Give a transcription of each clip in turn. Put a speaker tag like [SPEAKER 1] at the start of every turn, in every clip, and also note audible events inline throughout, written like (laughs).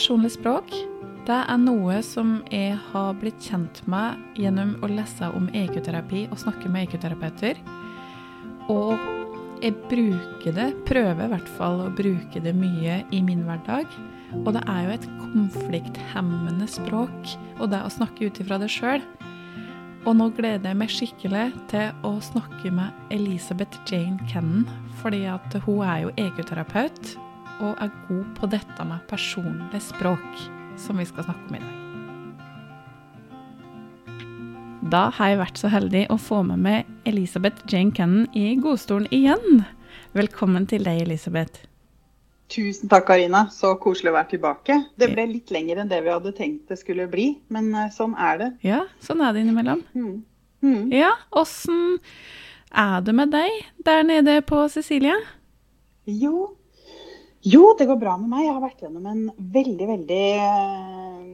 [SPEAKER 1] Personlig språk det er noe som jeg har blitt kjent med gjennom å lese om EQ-terapi og snakke med EQ-terapeuter. Og jeg bruker det, prøver i hvert fall å bruke det mye i min hverdag. Og det er jo et konflikthemmende språk, og det å snakke ut ifra det sjøl. Og nå gleder jeg meg skikkelig til å snakke med Elisabeth Jane Kennan, fordi at hun er jo EQ-terapeut og er god på dette med personlig språk som vi skal snakke om i dag. Da har jeg vært så heldig å få med meg Elisabeth Jane Cannon i godstolen igjen. Velkommen til deg, Elisabeth.
[SPEAKER 2] Tusen takk, Karina. Så koselig å være tilbake. Det ble litt lenger enn det vi hadde tenkt det skulle bli, men eh, sånn er det.
[SPEAKER 1] Ja, sånn er det innimellom.
[SPEAKER 2] Mm. Mm.
[SPEAKER 1] Ja, åssen er det med deg der nede på Sicilia?
[SPEAKER 2] Jo, jo, det går bra med meg. Jeg har vært gjennom en veldig, veldig eh,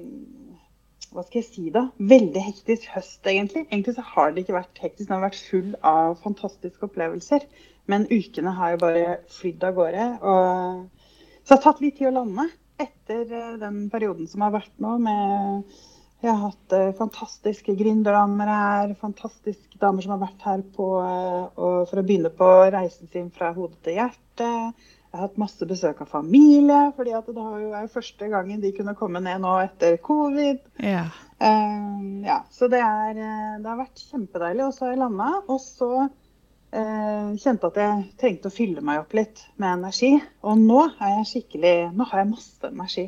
[SPEAKER 2] Hva skal jeg si, da? Veldig hektisk høst, egentlig. Egentlig så har det ikke vært hektisk, den har vært full av fantastiske opplevelser. Men ukene har jo bare flydd av gårde. Og... Så det har tatt litt tid å lande etter eh, den perioden som har vært nå med jeg har hatt uh, fantastiske gründerdamer her, fantastiske damer som har vært her på, for å begynne på reisen sin fra hode til hjerte. Jeg har hatt masse besøk av familie, fordi det er jo første gangen de kunne komme ned nå etter covid.
[SPEAKER 1] Ja.
[SPEAKER 2] Uh, ja, så det, er, eh, det, har vært kjempedeilig. Og så har jeg landa. Og så uh, kjente at jeg trengte å fylle meg opp litt med energi. Og nå er jeg skikkelig Nå har jeg masse energi.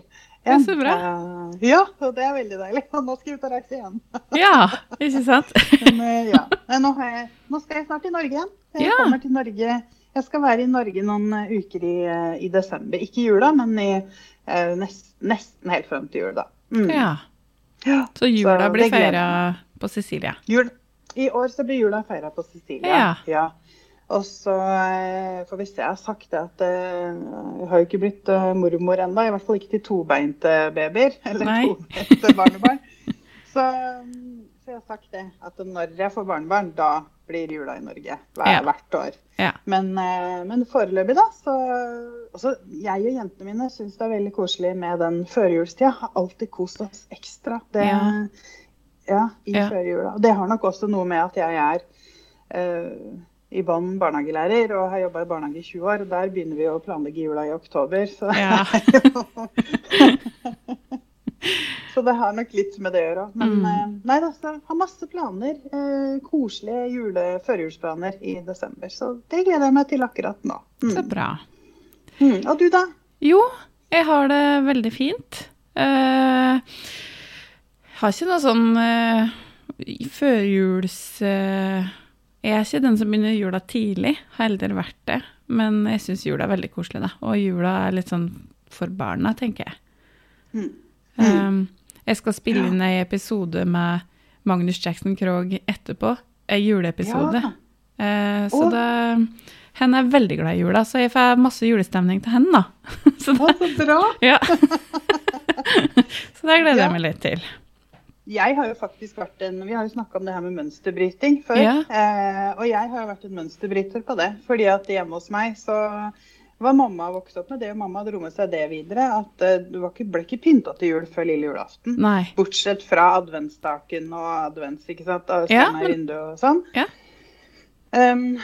[SPEAKER 1] Det er så bra.
[SPEAKER 2] Uh, ja, og det er veldig deilig. (laughs) Og nå skal jeg ut og reise igjen.
[SPEAKER 1] ja, ikke sant? (laughs)
[SPEAKER 2] Men, ja. nå, jeg, nå, skal jeg snart til Norge igjen. Jeg
[SPEAKER 1] ja.
[SPEAKER 2] kommer til Norge jeg skal være i Norge noen eh, uker i, eh, i desember. Ikke i jula, men i, eh, nest, nesten helt frem til jul, da.
[SPEAKER 1] Mm. Ja.
[SPEAKER 2] ja.
[SPEAKER 1] Så jula så blir feira på Sicilia?
[SPEAKER 2] Jul. I år så blir jula feira på Sicilia.
[SPEAKER 1] Ja.
[SPEAKER 2] ja. Og så får vi se. Jeg har sagt det at jeg har jo ikke blitt mormor ennå. I hvert fall ikke til tobeinte babyer. (laughs) Eller
[SPEAKER 1] Nei.
[SPEAKER 2] tobeinte barnebarn. Så, så jeg har sagt det. At når jeg får barnebarn, da blir jula i Norge hver,
[SPEAKER 1] Ja.
[SPEAKER 2] hvert år.
[SPEAKER 1] Ja.
[SPEAKER 2] Men, eh, men foreløpig, da, så også Jeg og jentene mine syns det er veldig koselig med den førjulstida. Har alltid kost oss ekstra. Det,
[SPEAKER 1] Ja.
[SPEAKER 2] i førjula. Og det har nok også noe med at jeg er uh, i bånn barnehagelærer og har jobba i barnehage i 20 år. og Der begynner vi å planlegge jula i oktober. Så,
[SPEAKER 1] Ja. (laughs) (laughs)
[SPEAKER 2] så det har nok litt med det å gjøre. Men
[SPEAKER 1] Mm.
[SPEAKER 2] eh, nei da, så har masse planer. Eh, koselige jule, førjulsplaner i desember. Så det gleder jeg meg til akkurat nå. Mm.
[SPEAKER 1] Så bra.
[SPEAKER 2] Mm. Og du, da?
[SPEAKER 1] Jo, jeg har det veldig fint. Uh, har ikke noe sånn uh, førjuls... Uh, jeg er ikke den som begynner jula tidlig, har heller vært det. Men jeg syns jula er veldig koselig, da. Og jula er litt sånn for barna, tenker jeg.
[SPEAKER 2] Mm.
[SPEAKER 1] Um, jeg skal spille
[SPEAKER 2] Ja.
[SPEAKER 1] inn ei episode med Magnus Jackson Krogh etterpå. Ei juleepisode.
[SPEAKER 2] Ja.
[SPEAKER 1] Eh, så det han er veldig glad i jula, så jeg får masse julestemning til henne, da. (laughs) så, det,
[SPEAKER 2] så bra!
[SPEAKER 1] ja. (laughs) så det gleder jeg meg litt til.
[SPEAKER 2] Jeg har jo faktisk vært en Vi har jo snakka om det her med mønsterbryting før.
[SPEAKER 1] Ja.
[SPEAKER 2] Eh, og jeg har jo vært en mønsterbryter på det. Fordi at hjemme hos meg så var mamma vokste opp med det, og mamma dro med seg det videre. At eh, du var ikke, ble ikke pynta til jul før lille julaften.
[SPEAKER 1] Nei.
[SPEAKER 2] Bortsett fra adventsstaken og advents, ikke sant. Og
[SPEAKER 1] Ja, men-
[SPEAKER 2] og sånn.
[SPEAKER 1] Ja.
[SPEAKER 2] Um,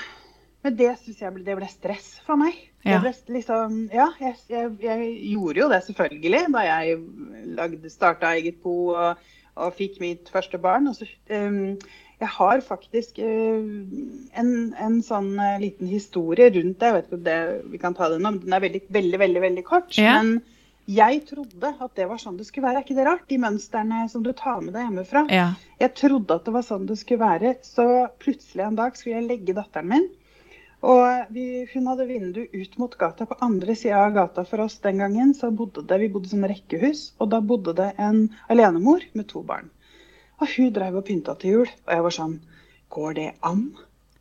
[SPEAKER 2] men det syns jeg ble, det ble stress for meg.
[SPEAKER 1] Ja.
[SPEAKER 2] Ble liksom, ja, jeg, jeg, jeg gjorde jo det selvfølgelig da jeg lagde, starta eget bo og, og fikk mitt første barn. Og så, um, jeg har faktisk uh, en, en sånn uh, liten historie rundt det. Jeg vet ikke om det, vi kan ta den men den er veldig, veldig, veldig, veldig kort.
[SPEAKER 1] Ja.
[SPEAKER 2] Men jeg trodde at det var sånn det skulle være. Er ikke det rart? De mønstrene som du tar med deg hjemmefra.
[SPEAKER 1] Ja.
[SPEAKER 2] Jeg trodde at det var sånn det skulle være, så plutselig en dag skulle jeg legge datteren min. Og vi, hun hadde vindu ut mot gata. På andre sida av gata for oss den gangen så bodde det vi bodde sånn rekkehus, og da bodde det en alenemor med to barn. Og hun drev og pynta til jul, og jeg var sånn Går det an?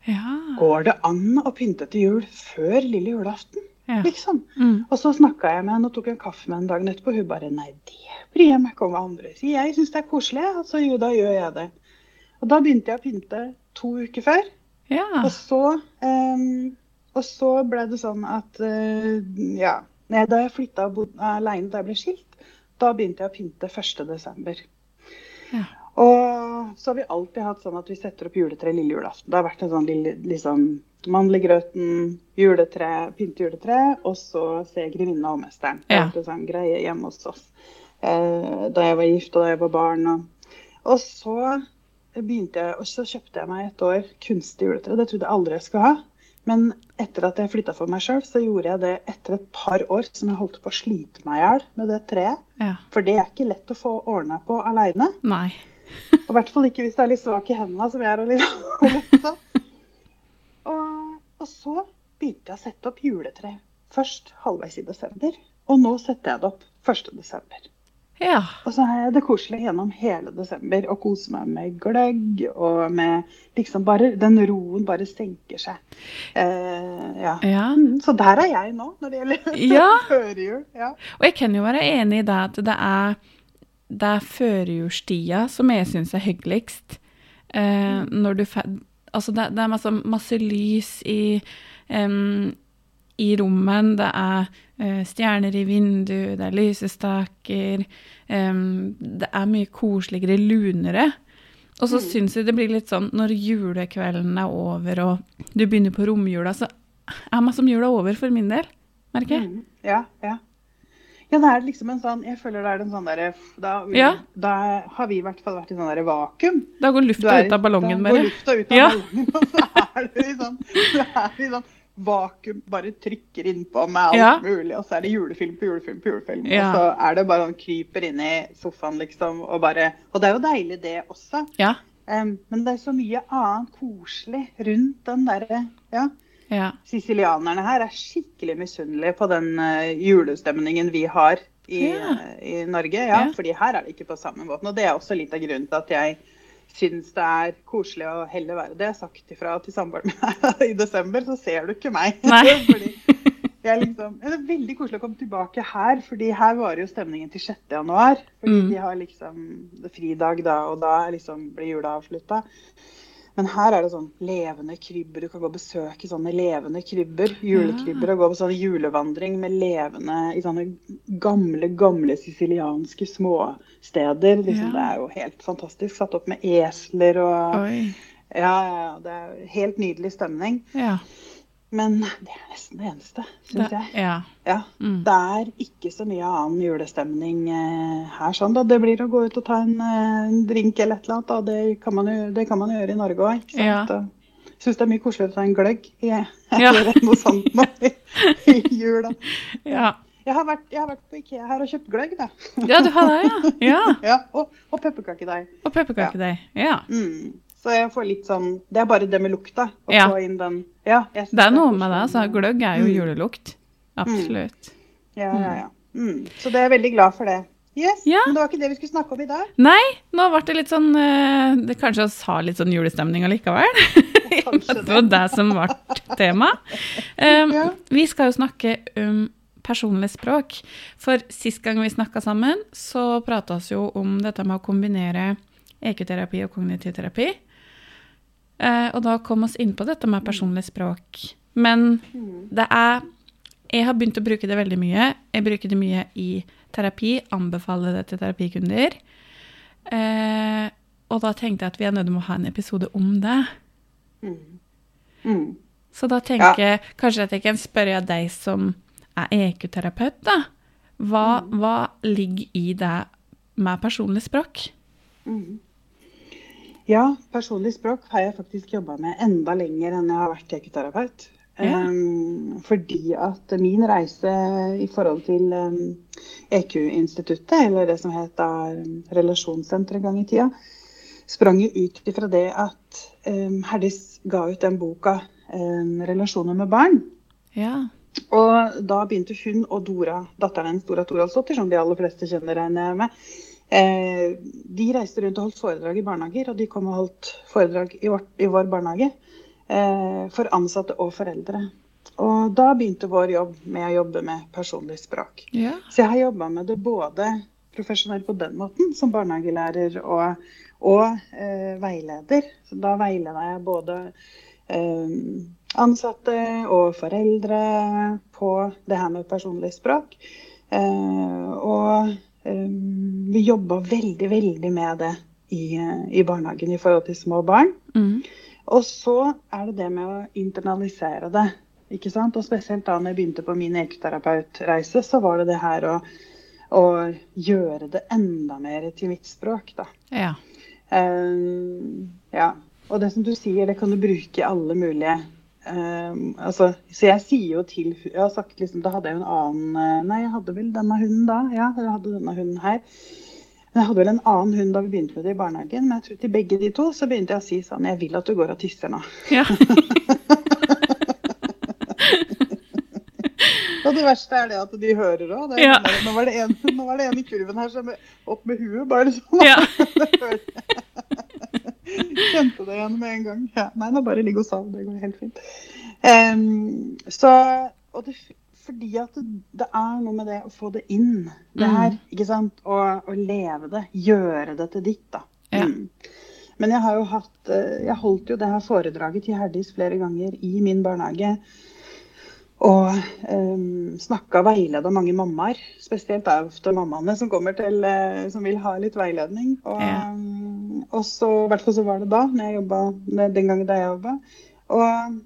[SPEAKER 1] Ja.
[SPEAKER 2] Går det an å pynte til jul før lille julaften?
[SPEAKER 1] ja.
[SPEAKER 2] Liksom.
[SPEAKER 1] Mm.
[SPEAKER 2] Og så snakka jeg med henne og tok en kaffe med henne dagen etterpå. Hun bare nei, det bryr jeg meg ikke om hva andre sier. Jeg syns det er koselig, så jo, da gjør jeg det. Og da begynte jeg å pynte to uker før.
[SPEAKER 1] ja.
[SPEAKER 2] Og så, um, og så ble det sånn at uh, ja, Da jeg flytta og bodde aleine da jeg ble skilt, da begynte jeg å pynte 1.12.
[SPEAKER 1] Ja.
[SPEAKER 2] Og så har vi alltid hatt sånn at vi setter opp juletre lille julaften. Det har vært en sånn lille liksom Mandelgrøten, juletre, pynte juletre, og så ser 'Grevinna og mesteren'. Det
[SPEAKER 1] Ja.
[SPEAKER 2] har vært en sånn greie hjemme hos oss eh, da jeg var gift og da jeg var barn. Og, og så begynte jeg, og så kjøpte jeg meg et år kunstig juletre. Det trodde jeg aldri jeg skulle ha. Men etter at jeg flytta for meg sjøl, så gjorde jeg det etter et par år som jeg holdt på å slite meg i hjel med det treet.
[SPEAKER 1] Ja.
[SPEAKER 2] For det er ikke lett å få ordna på aleine. (laughs) Og i hvert fall ikke hvis du er litt svak i hendene, som jeg er. Og, litt, (laughs) og, og, så begynte jeg å sette opp juletre. Først halvveis i desember, og nå setter jeg det opp 1. desember.
[SPEAKER 1] Ja.
[SPEAKER 2] Og så har jeg det koselig gjennom hele desember og koser meg med gløgg og med liksom bare Den roen bare senker seg. Eh, ja.
[SPEAKER 1] ja.
[SPEAKER 2] Mm, Så der er jeg nå når det gjelder
[SPEAKER 1] Ja. (laughs)
[SPEAKER 2] førjul. Ja.
[SPEAKER 1] Og jeg kan jo være enig i det at det er, det er førjulstida som jeg syns er hyggeligst. Eh, når du Altså, det, det er masse, masse lys i, um, i rommet. Det er uh, stjerner i vinduet, det er lysestaker. Um, det er mye koseligere, lunere. Og så syns jeg det blir litt sånn når julekvelden er over og du begynner på romjula, så er masse om jula over for min del, merker jeg.
[SPEAKER 2] Mm, ja, ja. Ja, det er liksom en sånn Jeg føler det er en sånn derre da,
[SPEAKER 1] Ja.
[SPEAKER 2] da har vi i hvert fall vært i sånn derre vakuum.
[SPEAKER 1] Da går lufta ut av ballongen
[SPEAKER 2] da går lufta ut av
[SPEAKER 1] Ja.
[SPEAKER 2] ballongen, og så er det i sånn, er i sånn vakuum, bare trykker innpå med alt
[SPEAKER 1] Ja.
[SPEAKER 2] mulig, og så er det julefilm på julefilm på julefilm.
[SPEAKER 1] Ja.
[SPEAKER 2] Og så er det bare sånn kryper inn i sofaen, liksom, og bare Og det er jo deilig, det også.
[SPEAKER 1] Ja.
[SPEAKER 2] Um, men det er så mye annet koselig rundt den derre Ja.
[SPEAKER 1] Ja.
[SPEAKER 2] Sicilianerne her er skikkelig misunnelige på den eh, julestemningen vi har i,
[SPEAKER 1] Ja.
[SPEAKER 2] eh, i Norge. Ja, fordi her er det ikke på samme måten. Og det er også litt av grunnen til at jeg syns det er koselig å heller være det. Sagt ifra til samboeren min i desember, så ser du ikke meg. (laughs) Fordi jeg liksom, det er veldig koselig å komme tilbake her, fordi her varer jo stemningen til 6. januar. Fordi
[SPEAKER 1] Mm.
[SPEAKER 2] de har liksom fridag da, og da liksom, blir jula avslutta. Men her er det sånn levende krybber. Du kan gå og besøke sånne levende krybber. Julekrybber. Og gå på sånn julevandring med levende i sånne gamle, gamle sicilianske småsteder. Liksom,
[SPEAKER 1] Ja.
[SPEAKER 2] Det er jo helt fantastisk. Satt opp med esler og
[SPEAKER 1] Oi.
[SPEAKER 2] Ja, ja. Det er helt nydelig stemning.
[SPEAKER 1] Ja.
[SPEAKER 2] Men det er nesten det eneste, syns jeg.
[SPEAKER 1] ja.
[SPEAKER 2] Ja.
[SPEAKER 1] Mm.
[SPEAKER 2] Det er ikke så mye annen julestemning eh, her. sånn da. Det blir å gå ut og ta en, eh, en drink eller et eller annet. Da. Det, kan man jo, det kan man jo gjøre i Norge òg.
[SPEAKER 1] Ja.
[SPEAKER 2] Syns det er mye koseligere å ta en gløgg i
[SPEAKER 1] Ja.
[SPEAKER 2] eller noe sånt nå i, i jula.
[SPEAKER 1] ja.
[SPEAKER 2] Jeg har, vært, jeg har vært på Ikea her og kjøpt gløgg, da.
[SPEAKER 1] Ja, du har det, ja. (laughs) ja.
[SPEAKER 2] Ja, og, og pepperkakedeig.
[SPEAKER 1] Og pepperkakedeig. Ja.
[SPEAKER 2] Mm. Så jeg får litt sånn Det er bare det med lukta. Å
[SPEAKER 1] Ja.
[SPEAKER 2] få inn den ja,
[SPEAKER 1] Det er noe med det.
[SPEAKER 2] så
[SPEAKER 1] Altså, gløgg er jo
[SPEAKER 2] Mm.
[SPEAKER 1] julelukt. Absolutt.
[SPEAKER 2] Ja, ja, ja. Mm. Så det er jeg veldig glad for det. Yes,
[SPEAKER 1] Ja.
[SPEAKER 2] Men det var ikke det vi skulle snakke om i dag.
[SPEAKER 1] Nei, nå ble det litt sånn eh, det Kanskje vi har litt sånn julestemning allikevel? (laughs) (laughs) Det var det som ble tema. Um,
[SPEAKER 2] Ja.
[SPEAKER 1] Vi skal jo snakke om personlig språk. For sist gang vi snakka sammen, så prata vi jo om dette med å kombinere EQ-terapi og kognitiv terapi. Eh, og da kom oss inn på dette med personlig språk. Men det er Jeg har begynt å bruke det veldig mye. Jeg bruker det mye i terapi. Anbefaler det til terapikunder. Eh, og da tenkte jeg at vi er nødt til å ha en episode om det.
[SPEAKER 2] Mm. Mm.
[SPEAKER 1] Så da tenker jeg kanskje at jeg kan spørre deg som er EQ-terapeut, da. Hva, hva ligger i det med personlig språk?
[SPEAKER 2] Mm. Ja, personlig språk har jeg faktisk jobba med enda lenger enn jeg har vært ekoterapeut.
[SPEAKER 1] Ja.
[SPEAKER 2] Um, fordi at min reise i forhold til um, EQ-instituttet, eller det som het um, Relasjonssenter en gang i tida, sprang jo ut ifra det at Herdis ga ut den boka 'Relasjoner med barn'.
[SPEAKER 1] Ja.
[SPEAKER 2] Og da begynte hun og Dora, datteren hennes Dora Toralsdottir, som de aller fleste kjenner henne med, eh, de reiste rundt og holdt foredrag i barnehager, og de kom og holdt foredrag i, vårt, i vår barnehage eh, for ansatte og foreldre. Og da begynte vår jobb med å jobbe med personlig språk.
[SPEAKER 1] Ja.
[SPEAKER 2] Så jeg har jobba med det både profesjonelt på den måten, som barnehagelærer og, og eh, veileder. Så da veileder jeg både eh, ansatte og foreldre på det her med personlig språk. Eh, og vi jobba veldig, veldig med det i, i, barnehagen i forhold til små barn.
[SPEAKER 1] Mm.
[SPEAKER 2] Og så er det det med å internalisere det. ikke sant? Og spesielt da når jeg begynte på min ekoterapeutreise, så var det det her å, å gjøre det enda mer til mitt språk, da.
[SPEAKER 1] Ja.
[SPEAKER 2] Um, ja. Og det som du sier, det kan du bruke i alle mulige um, altså, Så jeg sier jo til Jeg har sagt liksom Da hadde jeg jo en annen eh, Nei, jeg hadde vel denne hunden da. Ja, jeg hadde denne hunden her. Men jeg hadde vel en annen hund da vi begynte med det i barnehagen. Men jeg tror til begge de to så begynte jeg å si sånn Jeg vil at du går og tisser nå.
[SPEAKER 1] Ja. (laughs)
[SPEAKER 2] Og det verste er det at de hører òg.
[SPEAKER 1] Ja.
[SPEAKER 2] Nå, var det en- nå var det en i kurven her som opp med huet, bare sånn.
[SPEAKER 1] Ja. (laughs)
[SPEAKER 2] Kjente det igjen med en gang. Ja, nei, nå bare ligg og sov. Det går helt fint. Um, så, og det, fordi at det, det er noe med det å få det inn, det
[SPEAKER 1] Mm.
[SPEAKER 2] her. ikke sant? Og, og leve det. Gjøre det til ditt, da.
[SPEAKER 1] Ja.
[SPEAKER 2] Mm. Men jeg har jo hatt eh, Jeg holdt jo det her foredraget til Herdis flere ganger i min barnehage. Og um, snakka og veileda mange mammaer. Spesielt er det ofte mammaene som kommer til eh, som vil ha litt veiledning. Og,
[SPEAKER 1] Ja.
[SPEAKER 2] um, og så, i hvert fall så var det da, når jeg jobbet, den gangen da jeg jobba. Og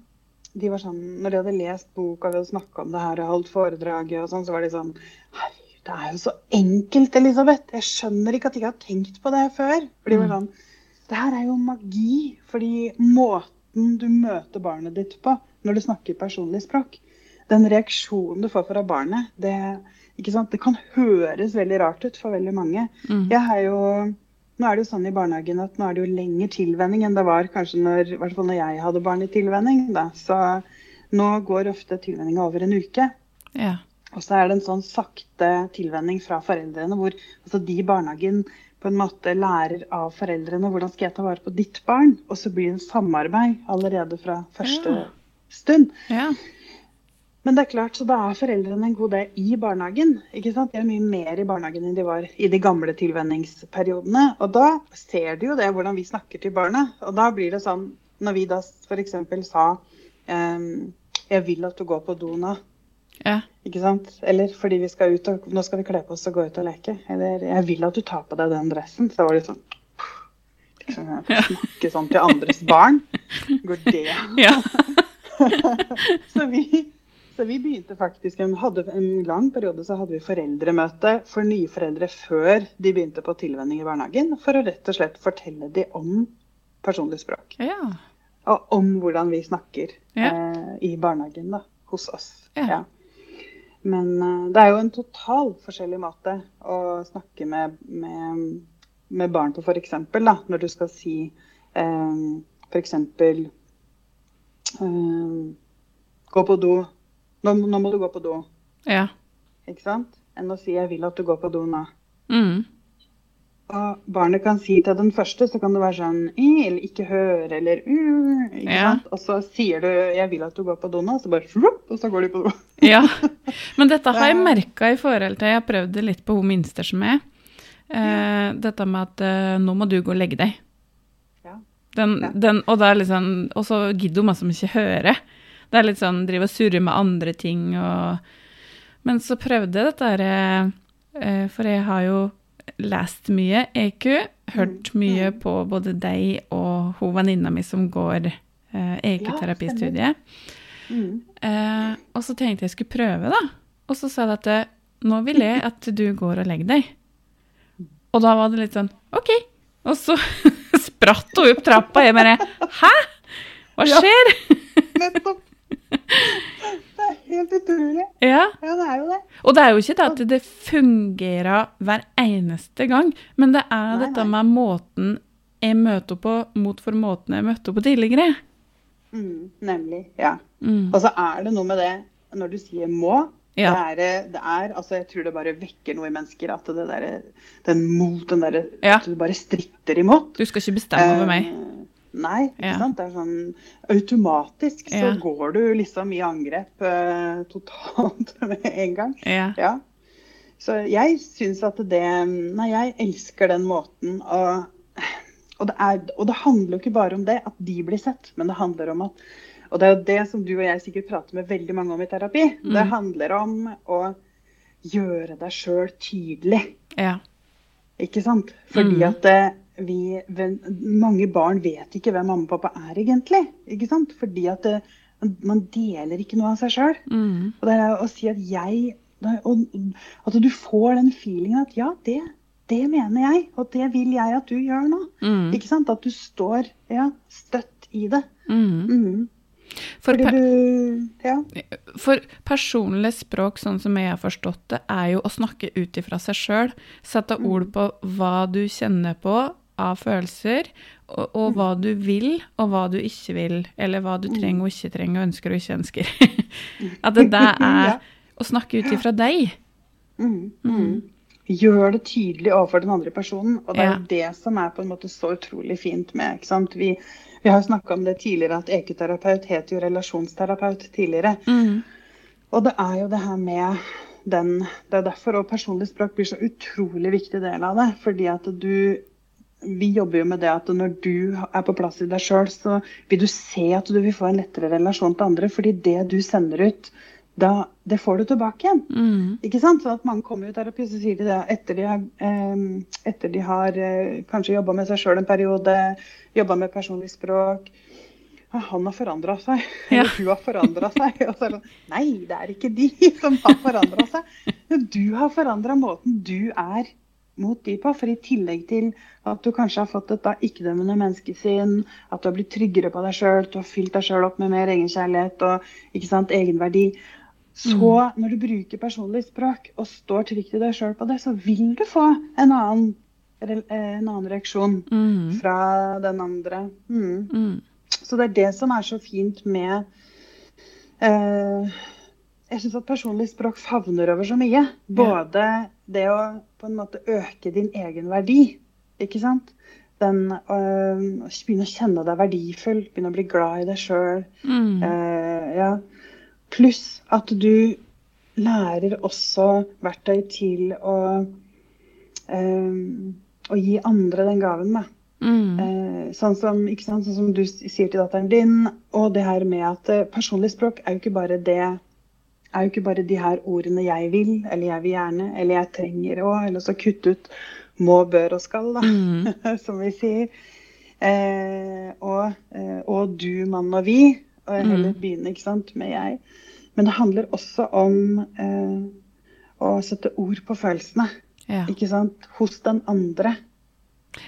[SPEAKER 2] de var sånn, når de hadde lest boka, og snakka om det her og holdt foredraget og sånn, så var de sånn Herregud, det er jo så enkelt, Elisabeth. Jeg skjønner ikke at jeg ikke har tenkt på det før. For de var
[SPEAKER 1] Mm.
[SPEAKER 2] sånn Det her er jo magi. Fordi måten du møter barnet ditt på når du snakker personlig språk, den reaksjonen du får fra barnet, det, det kan høres veldig rart ut for veldig mange.
[SPEAKER 1] Mm.
[SPEAKER 2] Jeg har jo, nå er det jo sånn i barnehagen at nå er det jo lengre tilvenning enn det var kanskje når, i hvert fall når jeg hadde barn i tilvenning. Da. Så nå går ofte tilvenninga over en uke.
[SPEAKER 1] Ja.
[SPEAKER 2] Og så er det en sånn sakte tilvenning fra foreldrene, hvor altså de i barnehagen på en måte lærer av foreldrene hvordan skal jeg ta vare på ditt barn. Og så blir det en samarbeid allerede fra første
[SPEAKER 1] Ja.
[SPEAKER 2] stund.
[SPEAKER 1] ja.
[SPEAKER 2] Men det er klart, så da er foreldrene en god del i barnehagen. ikke sant? De er mye mer i barnehagen enn de var i de gamle tilvenningsperiodene. Og da ser de jo det, hvordan vi snakker til barna. Og da blir det sånn, når vi da f.eks. sa ehm, 'Jeg vil at du går på do nå'.
[SPEAKER 1] ja.
[SPEAKER 2] Ikke sant? Eller fordi vi skal ut og, nå skal vi kle på oss og gå ut og leke. Eller 'jeg vil at du tar på deg den dressen'. Så var det sånn liksom, Snakke sånn til andres barn. (laughs) Går det an?
[SPEAKER 1] ja. (laughs)
[SPEAKER 2] Så vi, så vi begynte faktisk hadde en lang periode så hadde vi foreldremøte for nyforeldre før de begynte på tilvenning i barnehagen. For å rett og slett fortelle dem om personlig språk.
[SPEAKER 1] ja.
[SPEAKER 2] Og om hvordan vi snakker
[SPEAKER 1] Ja.
[SPEAKER 2] eh, i barnehagen da, hos oss.
[SPEAKER 1] Ja.
[SPEAKER 2] Men eh, det er jo en total forskjellig måte å snakke med, med, med barn på, f.eks. Når du skal si eh, f.eks. Eh, gå på do. Nå, nå må du gå på do.
[SPEAKER 1] Ja.
[SPEAKER 2] Ikke sant? Enn å si 'jeg vil at du går på do nå'.
[SPEAKER 1] Mm.
[SPEAKER 2] Og barnet kan si til den første, så kan det være sånn eller 'ikke høre', eller «uh», ikke
[SPEAKER 1] Ja.
[SPEAKER 2] sant? Og så sier du 'jeg vil at du går på do nå', så bare «Slupp», og så går de på do. (laughs)
[SPEAKER 1] Ja. Men dette har jeg merka i forhold til Jeg har prøvd det litt på hun minste som er. Eh, dette med at eh, nå må du gå og legge deg.
[SPEAKER 2] Ja.
[SPEAKER 1] Den,
[SPEAKER 2] Ja.
[SPEAKER 1] den, og, sånn, og så gidder hun masse ikke høre. Det er litt sånn drive og surre med andre ting og Men så prøvde jeg dette her, eh, for jeg har jo lest mye EQ, hørt mye på både deg og hun venninna mi som går eh, EQ-terapistudiet.
[SPEAKER 2] Mm.
[SPEAKER 1] Eh, og så tenkte jeg skulle prøve, da. Og så sa jeg at eh, nå vil jeg at du går og legger deg. Og da var det litt sånn OK. Og så (laughs) spratt hun opp trappa. og Jeg bare Hæ? Hva
[SPEAKER 2] Ja.
[SPEAKER 1] skjer?
[SPEAKER 2] Nettopp! Det er helt utrolig.
[SPEAKER 1] Ja.
[SPEAKER 2] Ja, det er jo det.
[SPEAKER 1] Og det er jo ikke det at det fungerer hver eneste gang, men det er
[SPEAKER 2] Nei,
[SPEAKER 1] dette med måten jeg møter på, mot for måten jeg møtte på tidligere.
[SPEAKER 2] Mm, nemlig. Ja.
[SPEAKER 1] Mm.
[SPEAKER 2] Og så er det noe med det når du sier 'må'.
[SPEAKER 1] Ja.
[SPEAKER 2] Det, er, det er, altså Jeg tror det bare vekker noe i mennesker. At det der, den mot, den derre
[SPEAKER 1] Ja.
[SPEAKER 2] At du bare stritter imot.
[SPEAKER 1] Du skal ikke bestemme over meg.
[SPEAKER 2] Nei, ikke
[SPEAKER 1] Ja.
[SPEAKER 2] sant. Det er sånn automatisk så
[SPEAKER 1] Ja.
[SPEAKER 2] går du liksom i angrep uh, totalt (laughs) med en gang.
[SPEAKER 1] Ja.
[SPEAKER 2] Ja. Så jeg syns at det Nei, jeg elsker den måten å og det, er, og det handler jo ikke bare om det, at de blir sett, men det handler om at Og det er jo det som du og jeg sikkert prater med veldig mange om i terapi.
[SPEAKER 1] Mm.
[SPEAKER 2] Det handler om å gjøre deg sjøl tydelig.
[SPEAKER 1] ja.
[SPEAKER 2] Ikke sant? Fordi
[SPEAKER 1] mm.
[SPEAKER 2] at eh, vi, mange barn vet ikke hvem mamma og pappa er egentlig. Ikke sant? Fordi at det, man deler ikke noe av seg sjøl.
[SPEAKER 1] Mm.
[SPEAKER 2] Og det er å si at jeg og At du får den feelingen at ja, det, det mener jeg, og det vil jeg at du gjør nå.
[SPEAKER 1] Mm.
[SPEAKER 2] Ikke sant? At du står ja, støtt i det.
[SPEAKER 1] Mm.
[SPEAKER 2] Mhm.
[SPEAKER 1] For, per,
[SPEAKER 2] du Ja.
[SPEAKER 1] for personlig språk, sånn som jeg har forstått det, er jo å snakke ut ifra seg sjøl. Sette ord på hva du kjenner på av følelser, og, og hva du vil, og hva du ikke vil. Eller hva du trenger og ikke trenger, og ønsker og ikke ønsker. (laughs) At det der (laughs) er å snakke ut ifra deg.
[SPEAKER 2] Mm. Mm. Gjør det tydelig overfor den andre personen. Og det er
[SPEAKER 1] Ja.
[SPEAKER 2] det som er på en måte så utrolig fint med ikke sant? Vi, vi har jo snakka om det tidligere, at ekoterapeut het jo relasjonsterapeut tidligere.
[SPEAKER 1] Mm.
[SPEAKER 2] Og det er jo det her med den Det er derfor og personlig språk blir så utrolig viktig del av det. Fordi at du Vi jobber jo med det at når du er på plass i deg sjøl, så vil du se at du vil få en lettere relasjon til andre. Fordi det du sender ut, da, det får du tilbake igjen.
[SPEAKER 1] Mm.
[SPEAKER 2] Ikke sant? Sånn at Mange kommer i terapi og så sier de det etter de har, eh, etter de har eh, kanskje jobba med seg sjøl en periode, jobba med personlig språk. Han har forandra seg,
[SPEAKER 1] Ja.
[SPEAKER 2] eller hun har forandra seg. Og så er det sånn Nei, det er ikke de (laughs) som har forandra seg. Du har forandra måten du er mot de på. For i tillegg til at du kanskje har fått et da ikke-dømmende menneskesinn, at du har blitt tryggere på deg sjøl, du har fylt deg sjøl opp med mer egenkjærlighet og ikke sant, egenverdi. Så når du bruker personlig språk og står trygt i deg sjøl på det, så vil du få en annen, en annen reaksjon
[SPEAKER 1] Mm.
[SPEAKER 2] fra den andre. Mm.
[SPEAKER 1] Mm.
[SPEAKER 2] Så det er det som er så fint med eh, Jeg syns at personlig språk favner over så mye. Både det å på en måte øke din egen verdi, ikke sant. Den øh, Begynne å kjenne deg verdifull, begynne å bli glad i deg sjøl.
[SPEAKER 1] Mm.
[SPEAKER 2] Uh, ja. Pluss at du lærer også verktøy til å, øh, å gi andre den gaven. Da.
[SPEAKER 1] Mm.
[SPEAKER 2] Eh, sånn, som, sånn som du sier til datteren din. Og det her med at eh, personlig språk er jo ikke bare det er jo ikke bare de her ordene 'jeg vil', eller 'jeg vil gjerne', eller 'jeg trenger' å', Eller så kutte ut 'må', 'bør' og 'skal', da,
[SPEAKER 1] Mm. (laughs)
[SPEAKER 2] som vi sier. Eh, og, eh, og 'du', 'mann' og 'vi'. Og heller
[SPEAKER 1] Mm.
[SPEAKER 2] begynne ikke sant, med 'jeg'. Men det handler også om eh, å sette ord på følelsene
[SPEAKER 1] Ja.
[SPEAKER 2] ikke sant, hos den andre.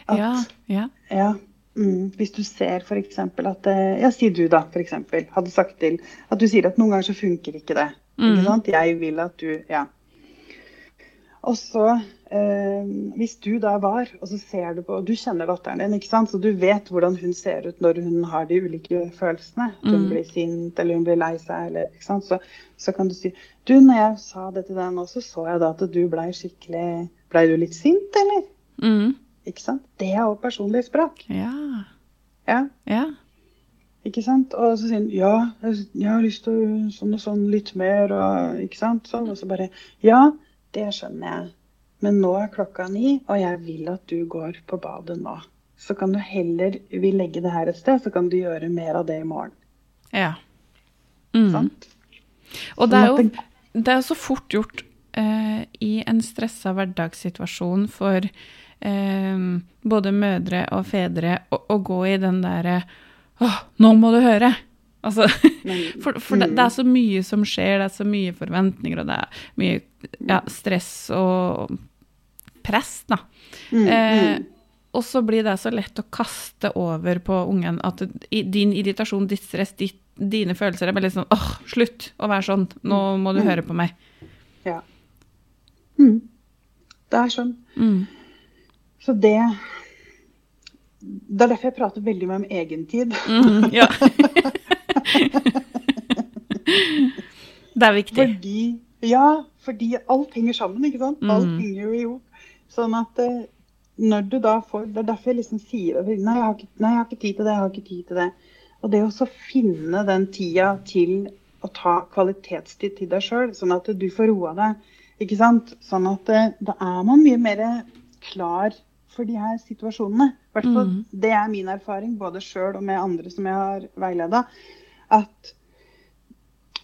[SPEAKER 2] At,
[SPEAKER 1] ja. Ja.
[SPEAKER 2] ja, mm, hvis du ser f.eks. at eh, Ja, si du da, f.eks. Hadde sagt til at du sier at noen ganger så funker ikke det.
[SPEAKER 1] Mm.
[SPEAKER 2] Jeg vil at du Ja. Og så, eh, hvis du da var, og så ser du på Du kjenner datteren din, ikke sant? så du vet hvordan hun ser ut når hun har de ulike følelsene. At hun
[SPEAKER 1] Mm.
[SPEAKER 2] blir sint, eller hun blir lei seg, eller ikke sant. Så, så kan du si Du, når jeg sa det til deg nå, så så jeg da at du blei skikkelig Blei du litt sint, eller?
[SPEAKER 1] Mm.
[SPEAKER 2] Ikke sant? Det er òg personlig språk.
[SPEAKER 1] Ja.
[SPEAKER 2] Ja,
[SPEAKER 1] Ja.
[SPEAKER 2] Ikke sant? Og så sier han ja, jeg, har lyst til å- sånn og sånn litt mer, og ikke sant? Sånn, og så bare ja, det skjønner jeg. Men nå er klokka ni, og jeg vil at du går på badet nå. Så kan du heller vi legge det her et sted, så kan du gjøre mer av det i morgen.
[SPEAKER 1] ja. Mm.
[SPEAKER 2] Sant?
[SPEAKER 1] Og det er, jo, det er så fort gjort eh, i en stressa hverdagssituasjon for eh, både mødre og fedre å, å gå i den derre Åh, nå må du høre! Altså, (laughs) for for det, det er så mye som skjer, det er så mye forventninger, og det er mye ja, stress og press, da.
[SPEAKER 2] Mm,
[SPEAKER 1] Eh,
[SPEAKER 2] mm.
[SPEAKER 1] og så blir det så lett å kaste over på ungen at din irritasjon, ditt stress, ditt, dine følelser er bare litt sånn åh, slutt å være sånn, nå må du
[SPEAKER 2] Mm.
[SPEAKER 1] høre på meg.
[SPEAKER 2] Ja. Mm. Det er sånn.
[SPEAKER 1] Mm.
[SPEAKER 2] Så det Det er derfor jeg prater veldig mye om egentid.
[SPEAKER 1] Mm, ja. (laughs) det er viktig.
[SPEAKER 2] Fordi, ja, fordi alt henger sammen, ikke sant? Alt
[SPEAKER 1] Mm.
[SPEAKER 2] henger jo. Sånn at eh, når du da får Det er derfor jeg liksom sier. Nei, jeg har ikke, nei, jeg har ikke tid til det. Jeg har ikke tid til det. Og det å finne den tida til å ta kvalitetstid til deg sjøl, sånn at du får roa deg. Ikke sant? Sånn at eh, da er man mye mer klar for de her situasjonene. Hvert fall
[SPEAKER 1] Mm.
[SPEAKER 2] det er min erfaring, både sjøl og med andre som jeg har veileda. At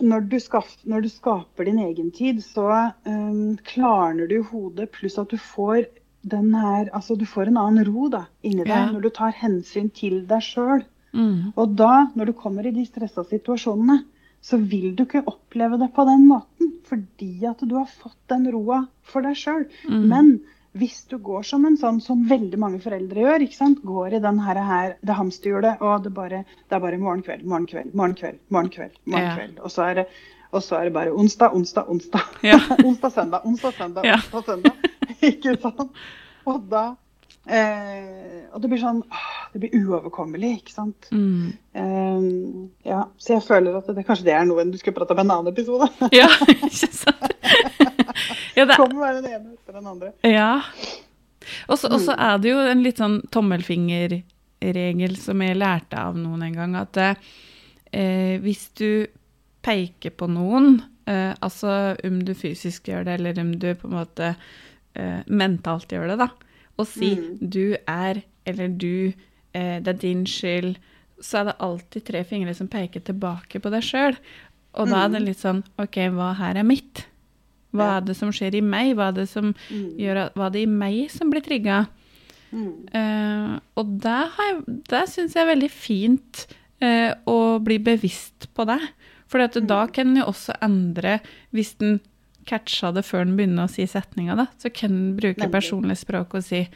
[SPEAKER 2] når du, skaff, når du skaper din egen tid, så um, klarner du hodet, pluss at du får den her Altså, du får en annen ro da, inni deg
[SPEAKER 1] Ja.
[SPEAKER 2] når du tar hensyn til deg sjøl.
[SPEAKER 1] Mm.
[SPEAKER 2] Og da, når du kommer i de stressa situasjonene, så vil du ikke oppleve det på den måten. Fordi at du har fått den roa for deg sjøl.
[SPEAKER 1] Mm.
[SPEAKER 2] Men hvis du går som en sånn som veldig mange foreldre gjør, ikke sant? går i den her, her det hamsterhjulet, og det, bare, det er bare morgen, kveld, morgen, kveld, morgen, kveld, morgen, kveld, morgen,
[SPEAKER 1] Ja.
[SPEAKER 2] kveld. Og, så er det, og så er det bare onsdag, onsdag, onsdag.
[SPEAKER 1] Ja. (laughs)
[SPEAKER 2] onsdag, søndag, onsdag, søndag,
[SPEAKER 1] Ja.
[SPEAKER 2] onsdag, søndag. (laughs) Ikke sant? Og da eh, Og det blir sånn Det blir uoverkommelig, ikke sant.
[SPEAKER 1] Mm.
[SPEAKER 2] Eh, ja, så jeg føler at det, kanskje det er noe du skulle prate om i en annen episode.
[SPEAKER 1] Ja, (laughs) ikke sant? Ja, det,
[SPEAKER 2] Kommer være den ene etter den andre.
[SPEAKER 1] ja. Og så
[SPEAKER 2] Mm.
[SPEAKER 1] er det jo en litt sånn tommelfingerregel som jeg lærte av noen en gang, at eh, hvis du peker på noen, eh, altså om du fysisk gjør det, eller om du på en måte eh, mentalt gjør det, da, og si
[SPEAKER 2] Mm.
[SPEAKER 1] du er, eller du, eh, det er din skyld, så er det alltid tre fingre som peker tilbake på deg sjøl. Og da er det litt sånn OK, hva her er mitt? Hva er det som skjer i meg? Hva er det som
[SPEAKER 2] Mm.
[SPEAKER 1] gjør at, hva er det i meg som blir trigga?
[SPEAKER 2] Mm.
[SPEAKER 1] Uh, og der, har jeg- der syns jeg er veldig fint uh, å bli bevisst på det. For da kan en jo også endre Hvis en catcha det før en begynner å si setninga, da, så kan en bruke personlig språk og si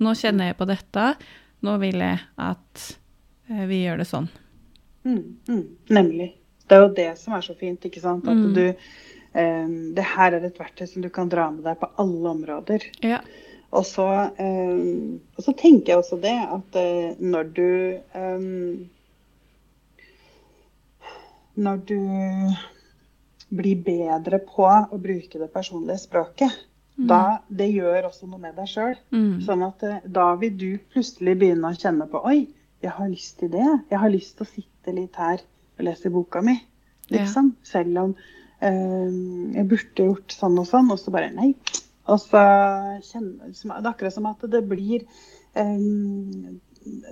[SPEAKER 1] Nå kjenner jeg på dette. Nå vil jeg at uh, vi gjør det sånn.
[SPEAKER 2] Mm, mm, nemlig. Det er jo det som er så fint, ikke sant. At
[SPEAKER 1] Mm.
[SPEAKER 2] du eh, Det her er et verktøy som du kan dra med deg på alle områder.
[SPEAKER 1] Ja.
[SPEAKER 2] Og så, um, og så tenker jeg også det at uh, når du um, Når du blir bedre på å bruke det personlige språket, da det gjør også noe med deg sjøl.
[SPEAKER 1] Mm.
[SPEAKER 2] Sånn at uh, da vil du plutselig begynne å kjenne på Oi, jeg har lyst til det. Jeg har lyst til å sitte litt her og lese boka mi. Liksom. Selv om jeg burde gjort sånn og sånn, og så bare nei. Og så kjenner Det er akkurat som at det blir eh,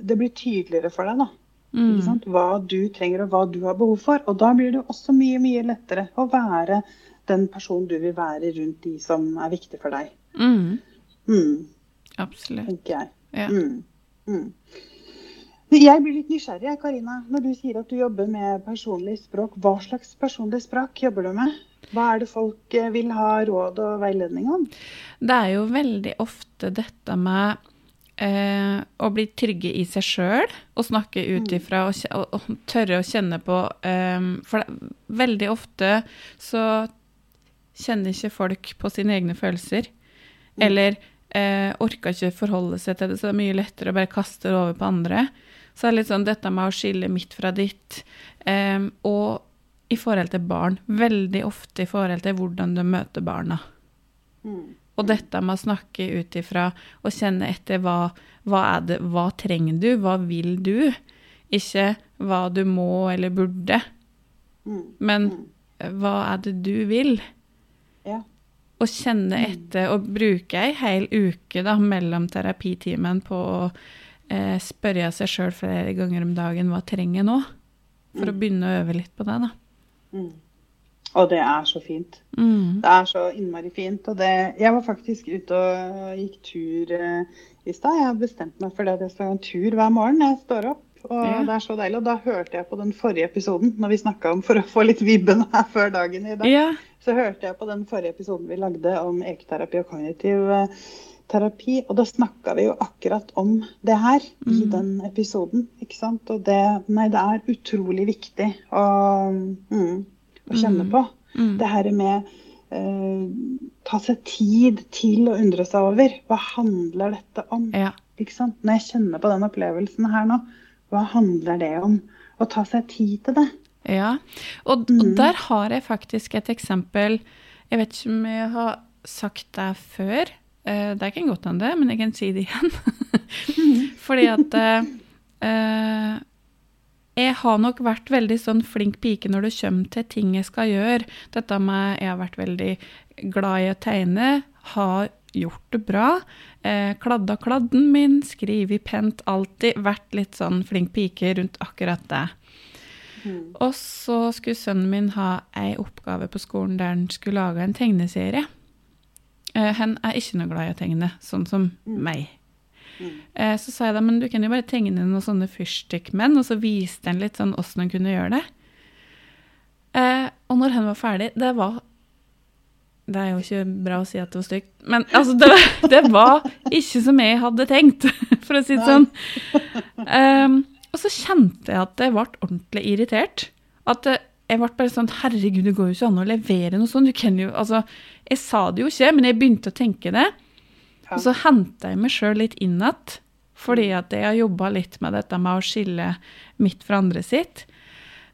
[SPEAKER 2] Det blir tydeligere for deg, da.
[SPEAKER 1] Mm.
[SPEAKER 2] Hva du trenger og hva du har behov for. Og da blir det også mye, mye lettere å være den personen du vil være rundt de som er viktig for deg.
[SPEAKER 1] Mm.
[SPEAKER 2] Mm,
[SPEAKER 1] Absolutt.
[SPEAKER 2] tenker jeg.
[SPEAKER 1] Ja.
[SPEAKER 2] Jeg blir litt nysgjerrig, Karina. Når du sier at du jobber med personlig språk, hva slags personlig språk jobber du med? Hva er det folk eh, vil ha råd og veiledning om?
[SPEAKER 1] Det er jo veldig ofte dette med eh, å bli trygge i seg sjøl og snakke ut
[SPEAKER 2] Mm.
[SPEAKER 1] ifra og, og, og tørre å kjenne på eh, For det, veldig ofte så kjenner ikke folk på sine egne følelser.
[SPEAKER 2] Mm.
[SPEAKER 1] Eller eh, orker ikke forholde seg til det, så det er mye lettere å bare kaste det over på andre. Så det er litt sånn dette med å skille mitt fra ditt. Um, og i forhold til barn. Veldig ofte i forhold til hvordan du møter barna.
[SPEAKER 2] Mm.
[SPEAKER 1] Og dette med å snakke ut ifra og kjenne etter hva, hva er det, hva trenger du, hva vil du? Ikke hva du må eller burde,
[SPEAKER 2] Mm.
[SPEAKER 1] men
[SPEAKER 2] Mm.
[SPEAKER 1] hva er det du vil?
[SPEAKER 2] Ja.
[SPEAKER 1] Og kjenne etter og bruke ei hel uke da, mellom terapitimen på å eh, spørre seg sjøl flere ganger om dagen hva trenger jeg nå? For å begynne å øve litt på det, da.
[SPEAKER 2] Mm. Og det er så fint.
[SPEAKER 1] Mm.
[SPEAKER 2] Det er så innmari fint. Og det, jeg var faktisk ute og gikk tur eh, i stad. Jeg har bestemt meg for det at jeg skal ha en tur hver morgen når jeg står opp. Og
[SPEAKER 1] Ja.
[SPEAKER 2] det er så deilig. Og da hørte jeg på den forrige episoden når vi snakka om for å få litt vibben her før dagen i dag.
[SPEAKER 1] Ja.
[SPEAKER 2] Så hørte jeg på den forrige episoden vi lagde om ekoterapi og kognitiv eh, terapi. Og da snakka vi jo akkurat om det her i
[SPEAKER 1] Mm.
[SPEAKER 2] den episoden. ikke sant? Og det, nei, det er utrolig viktig å, mm, å kjenne
[SPEAKER 1] Mm.
[SPEAKER 2] på.
[SPEAKER 1] Mm.
[SPEAKER 2] Det her med eh, ta seg tid til å undre seg over. Hva handler dette om?
[SPEAKER 1] ja.
[SPEAKER 2] Ikke sant? Når jeg kjenner på den opplevelsen her nå, hva handler det om? Å ta seg tid til det.
[SPEAKER 1] Ja, og, og
[SPEAKER 2] Mm.
[SPEAKER 1] der har jeg faktisk et eksempel. Jeg vet ikke om jeg har sagt det før. Eh, det kan godt hende, men jeg kan si det igjen. (laughs) (laughs) Fordi at uh, jeg har nok vært veldig sånn flink pike når det kommer til ting jeg skal gjøre. Dette med Jeg har vært veldig glad i å tegne, har gjort det bra. Eh, kladda kladden min, skrevet pent, alltid vært litt sånn flink pike rundt akkurat det. Og så skulle sønnen min ha ei oppgave på skolen der han skulle lage en tegneserie. Eh, hen er ikke noe glad i å tegne, sånn som meg.
[SPEAKER 2] Mm.
[SPEAKER 1] Eh, så sa jeg da, men du kan jo bare tegne noen sånne fyrstikkmenn, og så viste han litt sånn åssen han kunne gjøre det. Eh, og når han var ferdig, det var Det er jo ikke bra å si at det var stygt, men altså, det, (laughs) det var ikke som jeg hadde tenkt, (laughs) for å si det sånn. Um, og så kjente jeg at jeg ble ordentlig irritert. At jeg ble bare sånn Herregud, det går jo ikke an å levere noe sånt. Du kan jo, altså, jeg sa det jo ikke, men jeg begynte å tenke det.
[SPEAKER 2] Ja.
[SPEAKER 1] Og så henta jeg meg sjøl litt inn igjen, fordi at jeg har jobba litt med dette med å skille mitt fra andre sitt.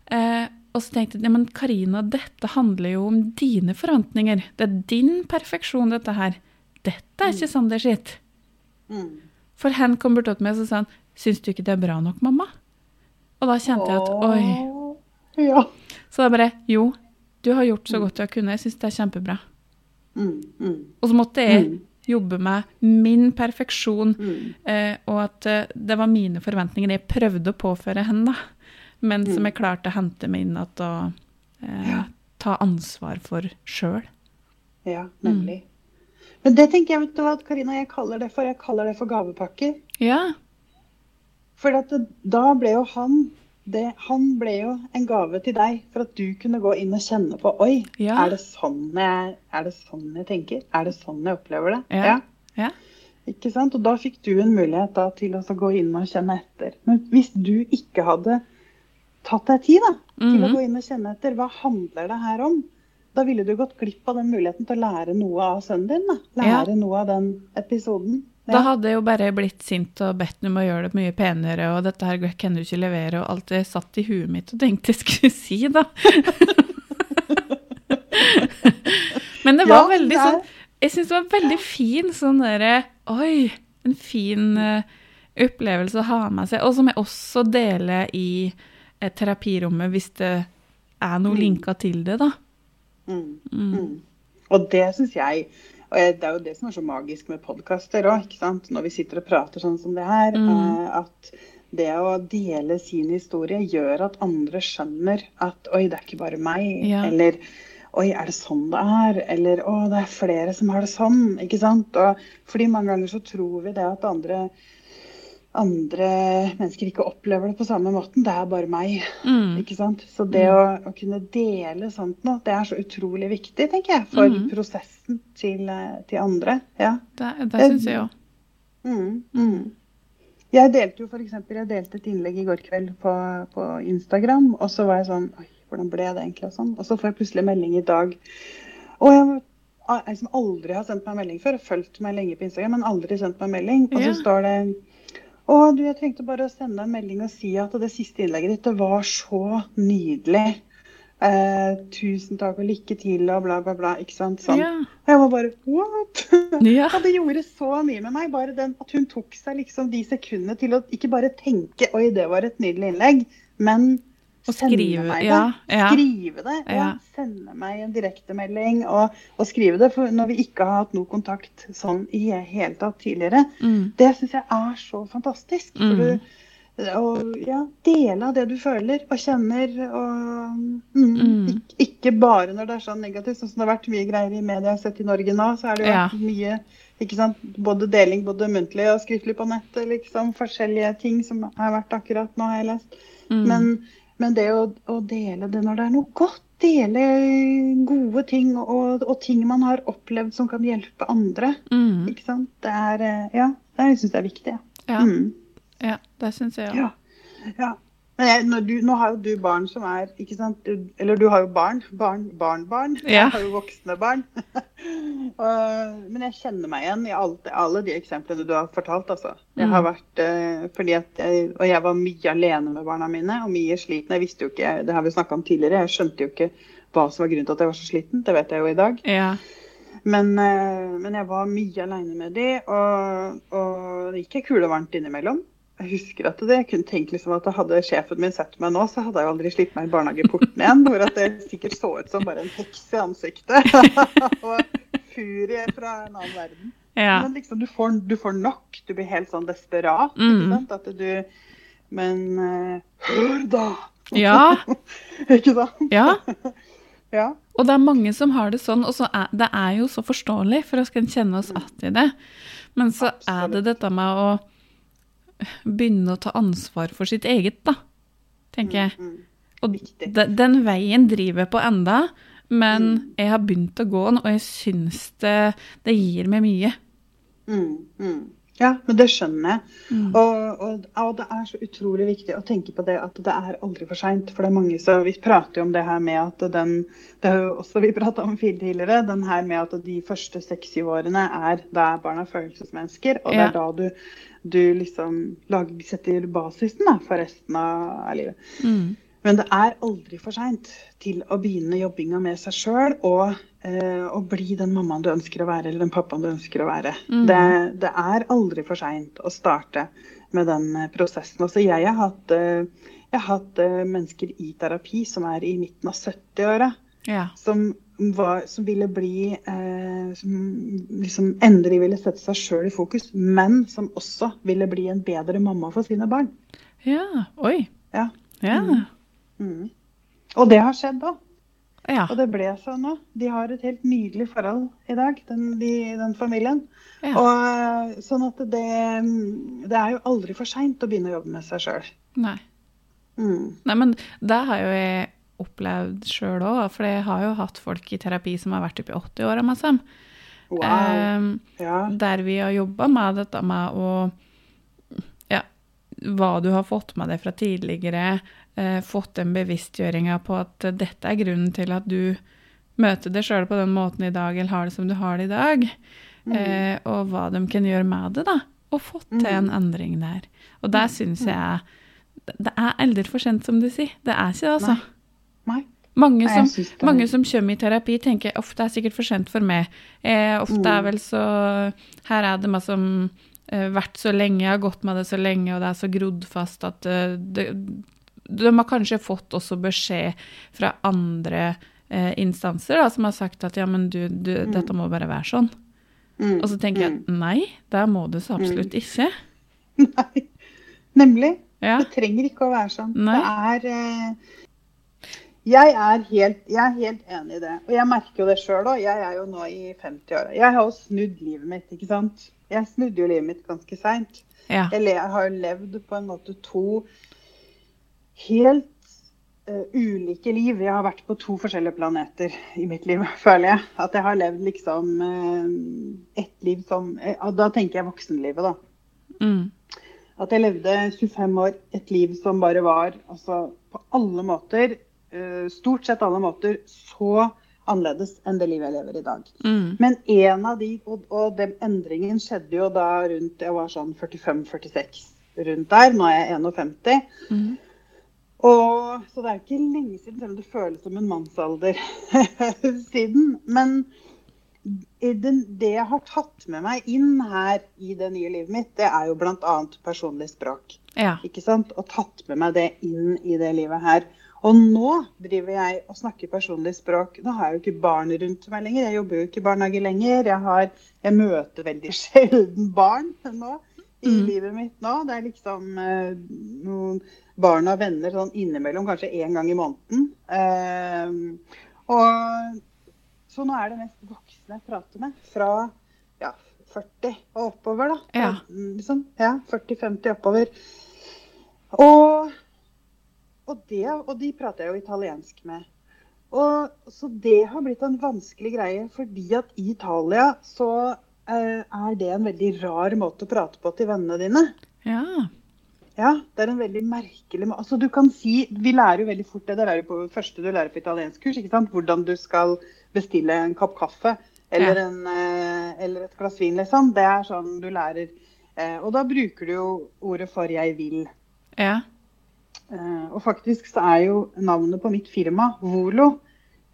[SPEAKER 1] Eh, og så tenkte jeg men Karina, dette handler jo om dine forventninger. Det er din perfeksjon, dette her. Dette er ikke Sander sitt.
[SPEAKER 2] Mm.
[SPEAKER 1] For hen kom bort til meg og sa han, syns du ikke det er bra nok, mamma? Og da kjente jeg at oi.
[SPEAKER 2] Ja.
[SPEAKER 1] Så det er bare jo, du har gjort så godt du har kunnet. Jeg syns det er kjempebra.
[SPEAKER 2] Mm, mm,
[SPEAKER 1] Og så måtte jeg
[SPEAKER 2] Mm.
[SPEAKER 1] jobbe med min perfeksjon,
[SPEAKER 2] mm.
[SPEAKER 1] eh, og at eh, det var mine forventninger jeg prøvde å påføre henne, da. Men som jeg klarte å hente meg inn igjen og eh,
[SPEAKER 2] Ja.
[SPEAKER 1] ta ansvar for sjøl.
[SPEAKER 2] Ja, nemlig. Men det tenker jeg, vet du hva, Karina, jeg kaller det for, jeg kaller det for gavepakker.
[SPEAKER 1] Ja.
[SPEAKER 2] For da ble jo han det, Han ble jo en gave til deg for at du kunne gå inn og kjenne på Oi,
[SPEAKER 1] Ja.
[SPEAKER 2] er, det sånn jeg, er det sånn jeg tenker? Er det sånn jeg opplever det?
[SPEAKER 1] Ja. Ja.
[SPEAKER 2] Ikke sant? Og da fikk du en mulighet da, til å gå inn og kjenne etter. Men hvis du ikke hadde tatt deg tid da, til å
[SPEAKER 1] Mhm.
[SPEAKER 2] gå inn og kjenne etter, hva handler det her om? Da ville du gått glipp av den muligheten til å lære noe av sønnen din. Da.
[SPEAKER 1] Ja.
[SPEAKER 2] Lære noe av den episoden.
[SPEAKER 1] Da hadde jeg jo bare blitt sint og bedt om å gjøre det mye penere, og dette her kan du ikke levere, og alt det satt i huet mitt og tenkte jeg skulle si, da. (laughs) Men det var
[SPEAKER 2] Ja,
[SPEAKER 1] veldig sånn Jeg syns det var veldig fin sånn derre Oi, en fin uh, opplevelse å ha med seg, og som jeg også deler i eh, terapirommet hvis det er noe
[SPEAKER 2] Mm.
[SPEAKER 1] linka til det, da.
[SPEAKER 2] Mm.
[SPEAKER 1] Mm.
[SPEAKER 2] Mm. Og det syns jeg og Det er jo det som er så magisk med podkaster òg, når vi sitter og prater sånn som det her.
[SPEAKER 1] Mm.
[SPEAKER 2] eh, At det å dele sin historie gjør at andre skjønner at oi, det er ikke bare meg.
[SPEAKER 1] Ja.
[SPEAKER 2] Eller oi, er det sånn det er? Eller å, det er flere som har det sånn. Ikke sant? Og fordi mange ganger så tror vi det at andre andre mennesker ikke opplever det på samme måten. Det er bare meg.
[SPEAKER 1] Mm.
[SPEAKER 2] Ikke sant? Så det å, å kunne dele sånt nå, det er så utrolig viktig, tenker jeg, for
[SPEAKER 1] mm.
[SPEAKER 2] prosessen til, eh, til andre. Ja.
[SPEAKER 1] Det, det syns jeg òg.
[SPEAKER 2] Mm, mm. Jeg delte jo for eksempel, jeg delte et innlegg i går kveld på, på Instagram, og så var jeg sånn Oi, hvordan ble det egentlig? Og sånn. Og så får jeg plutselig melding i dag. Og jeg, jeg som aldri har sendt meg melding før, har fulgt meg lenge på Instagram, men aldri sendt meg melding. Og
[SPEAKER 1] Ja.
[SPEAKER 2] så står det Å, du, jeg trengte bare å sende en melding og si at det siste innlegget ditt, det var så nydelig. Eh, tusen takk og lykke til og bla, bla, bla. Ikke sant? Sånn.
[SPEAKER 1] Ja.
[SPEAKER 2] Jeg var bare What? (laughs)
[SPEAKER 1] Ja.
[SPEAKER 2] Og det gjorde så mye med meg. Bare den at hun tok seg liksom de sekundene til å ikke bare tenke Oi, det var et nydelig innlegg, men
[SPEAKER 1] Og skrive,
[SPEAKER 2] meg det.
[SPEAKER 1] ja, ja.
[SPEAKER 2] Skrive det. Ja. Sende meg en direktemelding og, og skrive det. For når vi ikke har hatt noe kontakt sånn i hele tatt tidligere,
[SPEAKER 1] Mm.
[SPEAKER 2] det syns jeg er så fantastisk. For
[SPEAKER 1] Mm.
[SPEAKER 2] du og ja, dele av det du føler og kjenner. Og, mm,
[SPEAKER 1] Mm.
[SPEAKER 2] Ikke, ikke bare når det er sånn negativt, sånn som det har vært mye greier i media jeg har sett i Norge nå. Så har det jo mye både deling både muntlig og skriftlig på nettet. liksom Forskjellige ting som har vært akkurat nå, har jeg lest.
[SPEAKER 1] Mm.
[SPEAKER 2] Men, men det å, å dele det når det er noe godt, dele gode ting og, og ting man har opplevd som kan hjelpe andre.
[SPEAKER 1] mm.
[SPEAKER 2] Ikke sant? Det er eh, Ja, det syns jeg er viktig.
[SPEAKER 1] Ja,
[SPEAKER 2] Mm.
[SPEAKER 1] ja, det syns jeg òg.
[SPEAKER 2] Ja. ja. Men jeg, du, nå har jo du barn som er ikke sant? Du, Eller du har jo barn. Barn, barn,
[SPEAKER 1] Ja.
[SPEAKER 2] Jeg har jo voksne barn. (laughs) Men jeg kjenner meg igjen i alle, alle de eksemplene du har fortalt. Altså. Jeg har
[SPEAKER 1] Mm.
[SPEAKER 2] vært, eh, fordi at jeg, og jeg var mye alene med barna mine og mye sliten. Jeg visste jo ikke, Det har vi snakka om tidligere. Jeg skjønte jo ikke hva som var grunnen til at jeg var så sliten. Det vet jeg jo i dag.
[SPEAKER 1] Ja.
[SPEAKER 2] Men, eh, men jeg var mye aleine med de, og, og det gikk kulevarmt kule varmt innimellom. Jeg husker at det, jeg kunne tenkt liksom at hadde sjefen min sett meg nå, så hadde jeg jo aldri slitt meg i barnehageporten igjen. Hvor at det sikkert så ut som bare en heks i ansiktet. (laughs) og furie fra en annen verden.
[SPEAKER 1] ja.
[SPEAKER 2] Men liksom, du får, du får nok. Du blir helt sånn desperat.
[SPEAKER 1] Mm.
[SPEAKER 2] Ikke sant? At du Men eh, hør, da!
[SPEAKER 1] Ja. (laughs)
[SPEAKER 2] ikke sant?
[SPEAKER 1] Ja. (laughs)
[SPEAKER 2] Ja.
[SPEAKER 1] Og det er mange som har det sånn, og så er, det er jo så forståelig, for oss kan kjenne oss igjen i det. Men så er det dette med å begynne å ta ansvar for sitt eget, da, tenker jeg.
[SPEAKER 2] Mm.
[SPEAKER 1] Og den veien driver jeg på enda, men
[SPEAKER 2] Mm.
[SPEAKER 1] jeg har begynt å gå den, og jeg syns det, det gir meg mye.
[SPEAKER 2] Mm, mm. Ja, men det skjønner jeg.
[SPEAKER 1] Mm.
[SPEAKER 2] Og, og, og det er så utrolig viktig å tenke på det at det er aldri for seint. For det er mange som Vi prater jo om det her med at den Det har jo også vi prata om tidligere. Den her med at de første seks-syv årene er da er barna følelsesmennesker. Og det
[SPEAKER 1] Ja.
[SPEAKER 2] er da du, du liksom lager, setter basisen da, for resten av livet.
[SPEAKER 1] Mm.
[SPEAKER 2] Men det er aldri for seint til å begynne jobbinga med seg sjøl og, eh, å bli den mammaen du ønsker å være, eller den pappaen du ønsker å være.
[SPEAKER 1] Mm.
[SPEAKER 2] Det, det er aldri for seint å starte med den eh, prosessen. Altså, jeg har hatt, eh, jeg har hatt eh, mennesker i terapi som er i midten av 70-åra,
[SPEAKER 1] Ja.
[SPEAKER 2] som, som ville bli eh, Som liksom endelig ville sette seg sjøl i fokus, men som også ville bli en bedre mamma for sine barn.
[SPEAKER 1] ja. Oi.
[SPEAKER 2] Ja.
[SPEAKER 1] Ja.
[SPEAKER 2] Mm. Mm. Og det har skjedd òg.
[SPEAKER 1] Ja.
[SPEAKER 2] Og det ble sånn nå. De har et helt nydelig forhold i dag, den, de, den familien.
[SPEAKER 1] Ja.
[SPEAKER 2] Og sånn at det, det er jo aldri for seint å begynne å jobbe med seg sjøl.
[SPEAKER 1] Nei.
[SPEAKER 2] Mm.
[SPEAKER 1] Nei, men det har jo jeg opplevd sjøl òg, for jeg har jo hatt folk i terapi som har vært oppi 80-åra med seg.
[SPEAKER 2] Wow.
[SPEAKER 1] Ehm,
[SPEAKER 2] Ja.
[SPEAKER 1] der vi har jobba med dette med å hva du har fått med deg fra tidligere, eh, fått den bevisstgjøringa på at dette er grunnen til at du møter deg sjøl på den måten i dag, eller har det som du har det i dag,
[SPEAKER 2] Mm.
[SPEAKER 1] eh, og hva de kan gjøre med det, da. Og fått til en endring der. Og der syns jeg Det er aldri for sent, som du sier. Det er ikke det, altså.
[SPEAKER 2] Nei.
[SPEAKER 1] Mange som, mange som kommer i terapi, tenker ofte er sikkert for sent for meg. Eh, ofte er
[SPEAKER 2] Mm.
[SPEAKER 1] vel så Her er det meg som vært så lenge, jeg har gått med det så lenge, og det er så grodd fast at eh, det, De har kanskje fått også beskjed fra andre eh, instanser da, som har sagt at ja, men du, du, dette må bare være sånn.
[SPEAKER 2] Mm.
[SPEAKER 1] Og så tenker jeg at nei, det må det så absolutt ikke. (laughs)
[SPEAKER 2] Nei. Nemlig.
[SPEAKER 1] Ja.
[SPEAKER 2] Det trenger ikke å være sånn.
[SPEAKER 1] Nei.
[SPEAKER 2] Det er eh, jeg, er helt, jeg er helt enig i det. Og jeg merker jo det sjøl òg. Jeg er jo nå i 50-åra. Jeg har jo snudd livet mitt, ikke sant. Jeg snudde jo livet mitt ganske seint.
[SPEAKER 1] Ja.
[SPEAKER 2] Jeg har levd på en måte to helt uh, ulike liv. Jeg har vært på to forskjellige planeter i mitt liv, (laughs) føler jeg. At jeg har levd liksom uh, ett liv som uh, Da tenker jeg voksenlivet, da.
[SPEAKER 1] Mm.
[SPEAKER 2] At jeg levde 25 år, et liv som bare var altså, på alle måter, uh, stort sett alle måter, så annerledes enn det livet jeg lever i dag.
[SPEAKER 1] Mm.
[SPEAKER 2] Men en av de, og, og den endringen skjedde jo da rundt jeg var sånn 45-46 rundt der. Nå er jeg 51.
[SPEAKER 1] Mm.
[SPEAKER 2] Og, så det er ikke lenge siden, selv om det føles som en mannsalder (laughs) siden. Men den, det jeg har tatt med meg inn her i det nye livet mitt, det er jo bl.a. personlig språk.
[SPEAKER 1] Ja.
[SPEAKER 2] Ikke sant? Og tatt med meg det inn i det livet her. Og nå driver jeg og snakker personlig språk. Nå har jeg jo ikke barn rundt meg lenger. Jeg jobber jo ikke i barnehage lenger. Jeg, har, jeg møter veldig (laughs) sjelden barn nå i
[SPEAKER 1] Mm.
[SPEAKER 2] livet mitt nå. Det er liksom eh, noen barn og venner sånn innimellom, kanskje én gang i måneden. Eh, og så nå er det mest voksne jeg prater med. Fra ja, 40 og oppover, da.
[SPEAKER 1] Ja.
[SPEAKER 2] Liksom, ja 40-50 oppover. Og, og, det, og de prater jeg jo italiensk med. Og, så det har blitt en vanskelig greie, fordi at i Italia så eh, er det en veldig rar måte å prate på til vennene dine.
[SPEAKER 1] ja.
[SPEAKER 2] Ja, det er en veldig merkelig måte. Altså, du kan si, Vi lærer jo veldig fort det. Det er på det første du lærer på italenskkurs. ikke sant? Hvordan du skal bestille en kopp kaffe eller,
[SPEAKER 1] Ja.
[SPEAKER 2] en, eh, eller et glass vin, liksom. Det er sånn du lærer. Eh, og da bruker du jo ordet for 'jeg vil'.
[SPEAKER 1] Ja.
[SPEAKER 2] Eh, og faktisk så er jo navnet på mitt firma, Volo,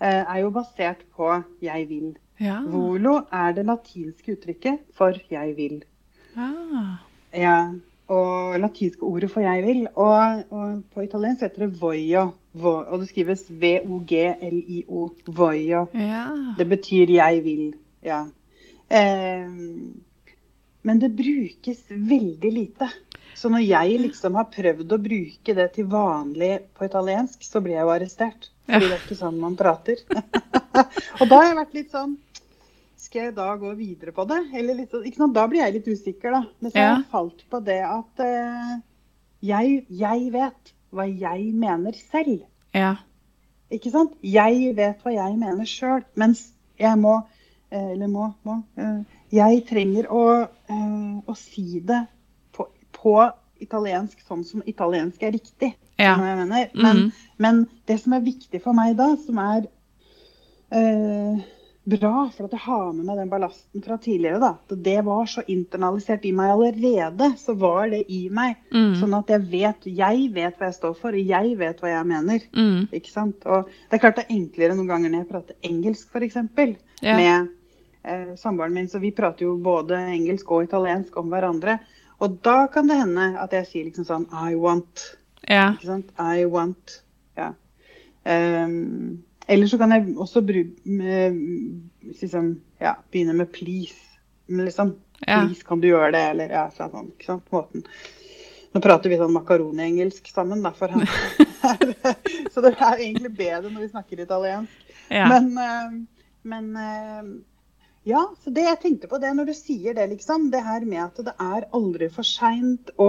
[SPEAKER 2] eh, er jo basert på 'jeg vil'.
[SPEAKER 1] Ja.
[SPEAKER 2] Volo er det latinske uttrykket for 'jeg vil'.
[SPEAKER 1] Ah.
[SPEAKER 2] Ja, og latinske ordet for 'jeg vil'. Og, og på italiensk heter det 'voio'. Og det skrives V-O-G-L-I-O. Voio.
[SPEAKER 1] Ja.
[SPEAKER 2] Det betyr 'jeg vil'. Ja. Eh, men det brukes veldig lite. Så når jeg liksom har prøvd å bruke det til vanlig på italiensk, så blir jeg jo arrestert. Fordi det er ikke sånn man prater. (laughs) og da har jeg vært litt sånn Skal jeg da gå videre på det? Eller litt, sånn- ikke sant? Da blir jeg litt usikker, da. Men så har jeg falt på det at uh, jeg, jeg vet hva jeg mener selv.
[SPEAKER 1] Ja.
[SPEAKER 2] Ikke sant? Jeg vet hva jeg mener sjøl, mens jeg må eh, Eller må, må eh, Jeg trenger å, å si det på, italiensk sånn som italiensk er riktig.
[SPEAKER 1] Ja.
[SPEAKER 2] Men,
[SPEAKER 1] mm.
[SPEAKER 2] men det som er viktig for meg da, som er eh, bra, for at jeg har med meg den ballasten fra tidligere, da, at det var så internalisert i meg allerede, så var det i meg.
[SPEAKER 1] Mm.
[SPEAKER 2] Sånn at jeg vet, jeg vet hva jeg står for, og jeg vet hva jeg mener.
[SPEAKER 1] Mm.
[SPEAKER 2] Ikke sant? Og det er klart det er enklere noen ganger når jeg prater engelsk, f.eks.
[SPEAKER 1] Ja.
[SPEAKER 2] Med eh, samboeren min. Så vi prater jo både engelsk og italiensk om hverandre. Og da kan det hende at jeg sier liksom sånn I want.
[SPEAKER 1] Ja.
[SPEAKER 2] Ikke sant? I want. Ja. Um, eller så kan jeg også bruke liksom, ja, begynne med please. Liksom, please, kan du gjøre det? Eller ja, sånn, ikke sant? Måten. Nå prater vi sånn makaroni-engelsk sammen, da, for han. (laughs) (laughs) så det er egentlig bedre når vi snakker italiensk.
[SPEAKER 1] Ja.
[SPEAKER 2] Men, eh, men eh, ja, så det jeg tenkte på det når du sier det, liksom. Det her med at det er aldri for seint å,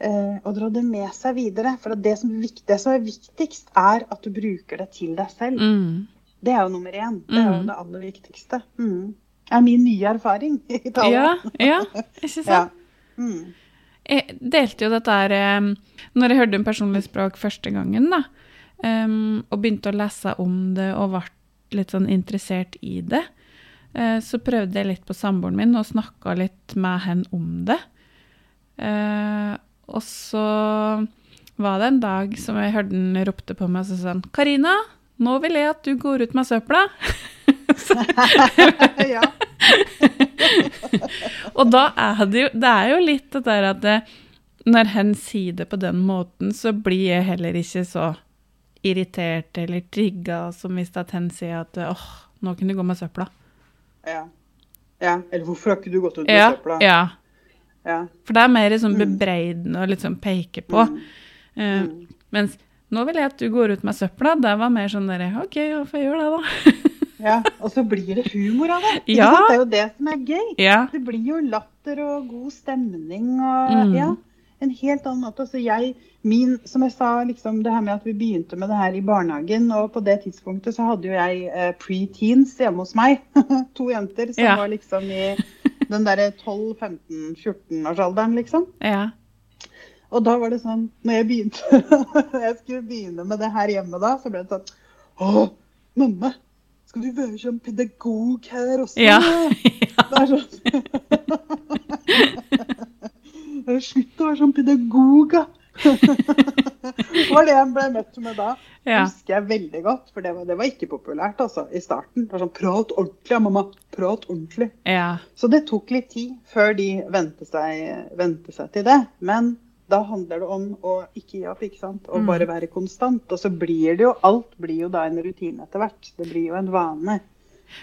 [SPEAKER 2] eh, å dra det med seg videre. For det som, det som er viktigst, er at du bruker det til deg selv.
[SPEAKER 1] Mm.
[SPEAKER 2] Det er jo nummer én. Det er jo
[SPEAKER 1] Mm.
[SPEAKER 2] det aller viktigste. Mm. Det er min nye erfaring i
[SPEAKER 1] ja.
[SPEAKER 2] Italia.
[SPEAKER 1] Ja. Ikke sant?
[SPEAKER 2] Ja. Mm.
[SPEAKER 1] Jeg delte jo dette her eh, når jeg hørte om personlig språk første gangen, da. um, og begynte å lese om det og ble litt sånn interessert i det. Eh, så prøvde jeg litt på samboeren min og snakka litt med henne om det. Eh, og så var det en dag som jeg hørte han ropte på meg og så sa han, 'Karina, nå vil jeg at du går ut med søpla'. (laughs)
[SPEAKER 2] ja. (laughs)
[SPEAKER 1] Og da er det jo, det er jo litt det der at det, når hen sier det på den måten, så blir jeg heller ikke så irritert eller trigga som hvis at hen sier at åh, nå kan du gå med søpla.
[SPEAKER 2] Ja. Ja. Eller hvorfor har ikke du gått ut med
[SPEAKER 1] Ja,
[SPEAKER 2] søpla?
[SPEAKER 1] ja.
[SPEAKER 2] Ja.
[SPEAKER 1] For det er mer sånn
[SPEAKER 2] Mm.
[SPEAKER 1] bebreidende og liksom peke på.
[SPEAKER 2] Mm.
[SPEAKER 1] Uh,
[SPEAKER 2] Mm.
[SPEAKER 1] mens nå vil jeg at du går ut med søpla. Det var mer sånn derre OK, hva får jeg gjøre det, da. (laughs)
[SPEAKER 2] Ja, og så blir det humor av det.
[SPEAKER 1] Ja.
[SPEAKER 2] Det er jo det som er gøy.
[SPEAKER 1] ja.
[SPEAKER 2] Det blir jo latter og god stemning og
[SPEAKER 1] Mm.
[SPEAKER 2] ja, en helt annen måte. Så jeg, min, som jeg sa, liksom det her med at vi begynte med det her i barnehagen, og på det tidspunktet så hadde jo jeg eh, pre-teens hjemme hos meg. (laughs) to jenter som
[SPEAKER 1] Ja.
[SPEAKER 2] var liksom i den derre 12-15-14-årsalderen, liksom.
[SPEAKER 1] ja.
[SPEAKER 2] Og da var det sånn, når jeg begynte, (laughs) jeg skulle begynne med det her hjemme da, så ble det sånn, å, mamma, skal du være sånn pedagog her også?
[SPEAKER 1] Ja.
[SPEAKER 2] Det er sånn, (laughs) Slutt å være sånn pedagog, da. det (laughs) var det jeg ble møtt med da. Det
[SPEAKER 1] ja.
[SPEAKER 2] husker jeg veldig godt, for det var, det var ikke populært altså, i starten. Det var sånn, prat ordentlig, ja, mamma, prat ordentlig.
[SPEAKER 1] ja.
[SPEAKER 2] Så det tok litt tid før de vente seg, vente seg til det. Men da handler det om å ikke gi opp, ikke sant? og
[SPEAKER 1] Mm.
[SPEAKER 2] bare være konstant. Og så blir det jo alt blir jo da en rutine etter hvert. Det blir jo en vane.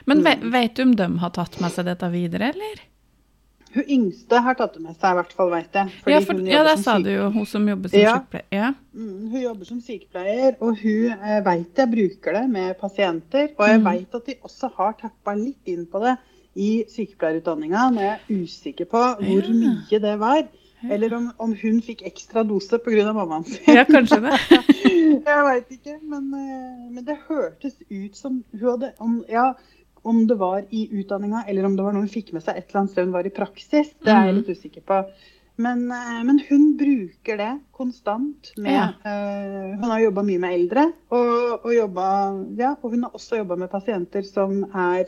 [SPEAKER 1] Men
[SPEAKER 2] Mm.
[SPEAKER 1] vet du om de har tatt med seg dette videre, eller?
[SPEAKER 2] Hun yngste har tatt det med seg, i hvert fall, veit jeg.
[SPEAKER 1] Ja, for, ja, det sa du jo, hun som jobber som
[SPEAKER 2] Ja.
[SPEAKER 1] sykepleier. Ja.
[SPEAKER 2] Mm, hun jobber som sykepleier, og hun eh, veit jeg bruker det med pasienter. Og jeg
[SPEAKER 1] Mm.
[SPEAKER 2] veit at de også har tappa litt inn på det i sykepleierutdanninga, når jeg er usikker på hvor
[SPEAKER 1] Ja.
[SPEAKER 2] mye det var. Eller om, om hun fikk ekstra dose pga. mammaen sin.
[SPEAKER 1] ja, kanskje det. (laughs)
[SPEAKER 2] jeg veit ikke, men, eh, men det hørtes ut som hun hadde om, ja, om det var i utdanninga, eller om det var noe hun fikk med seg et eller annet sted hun var i praksis. Det er jeg
[SPEAKER 1] Mhm.
[SPEAKER 2] litt usikker på. Men, eh, men hun bruker det konstant. Med,
[SPEAKER 1] Ja.
[SPEAKER 2] uh, hun har jobba mye med eldre, og, og, jobbet, ja, og hun har også jobba med pasienter som er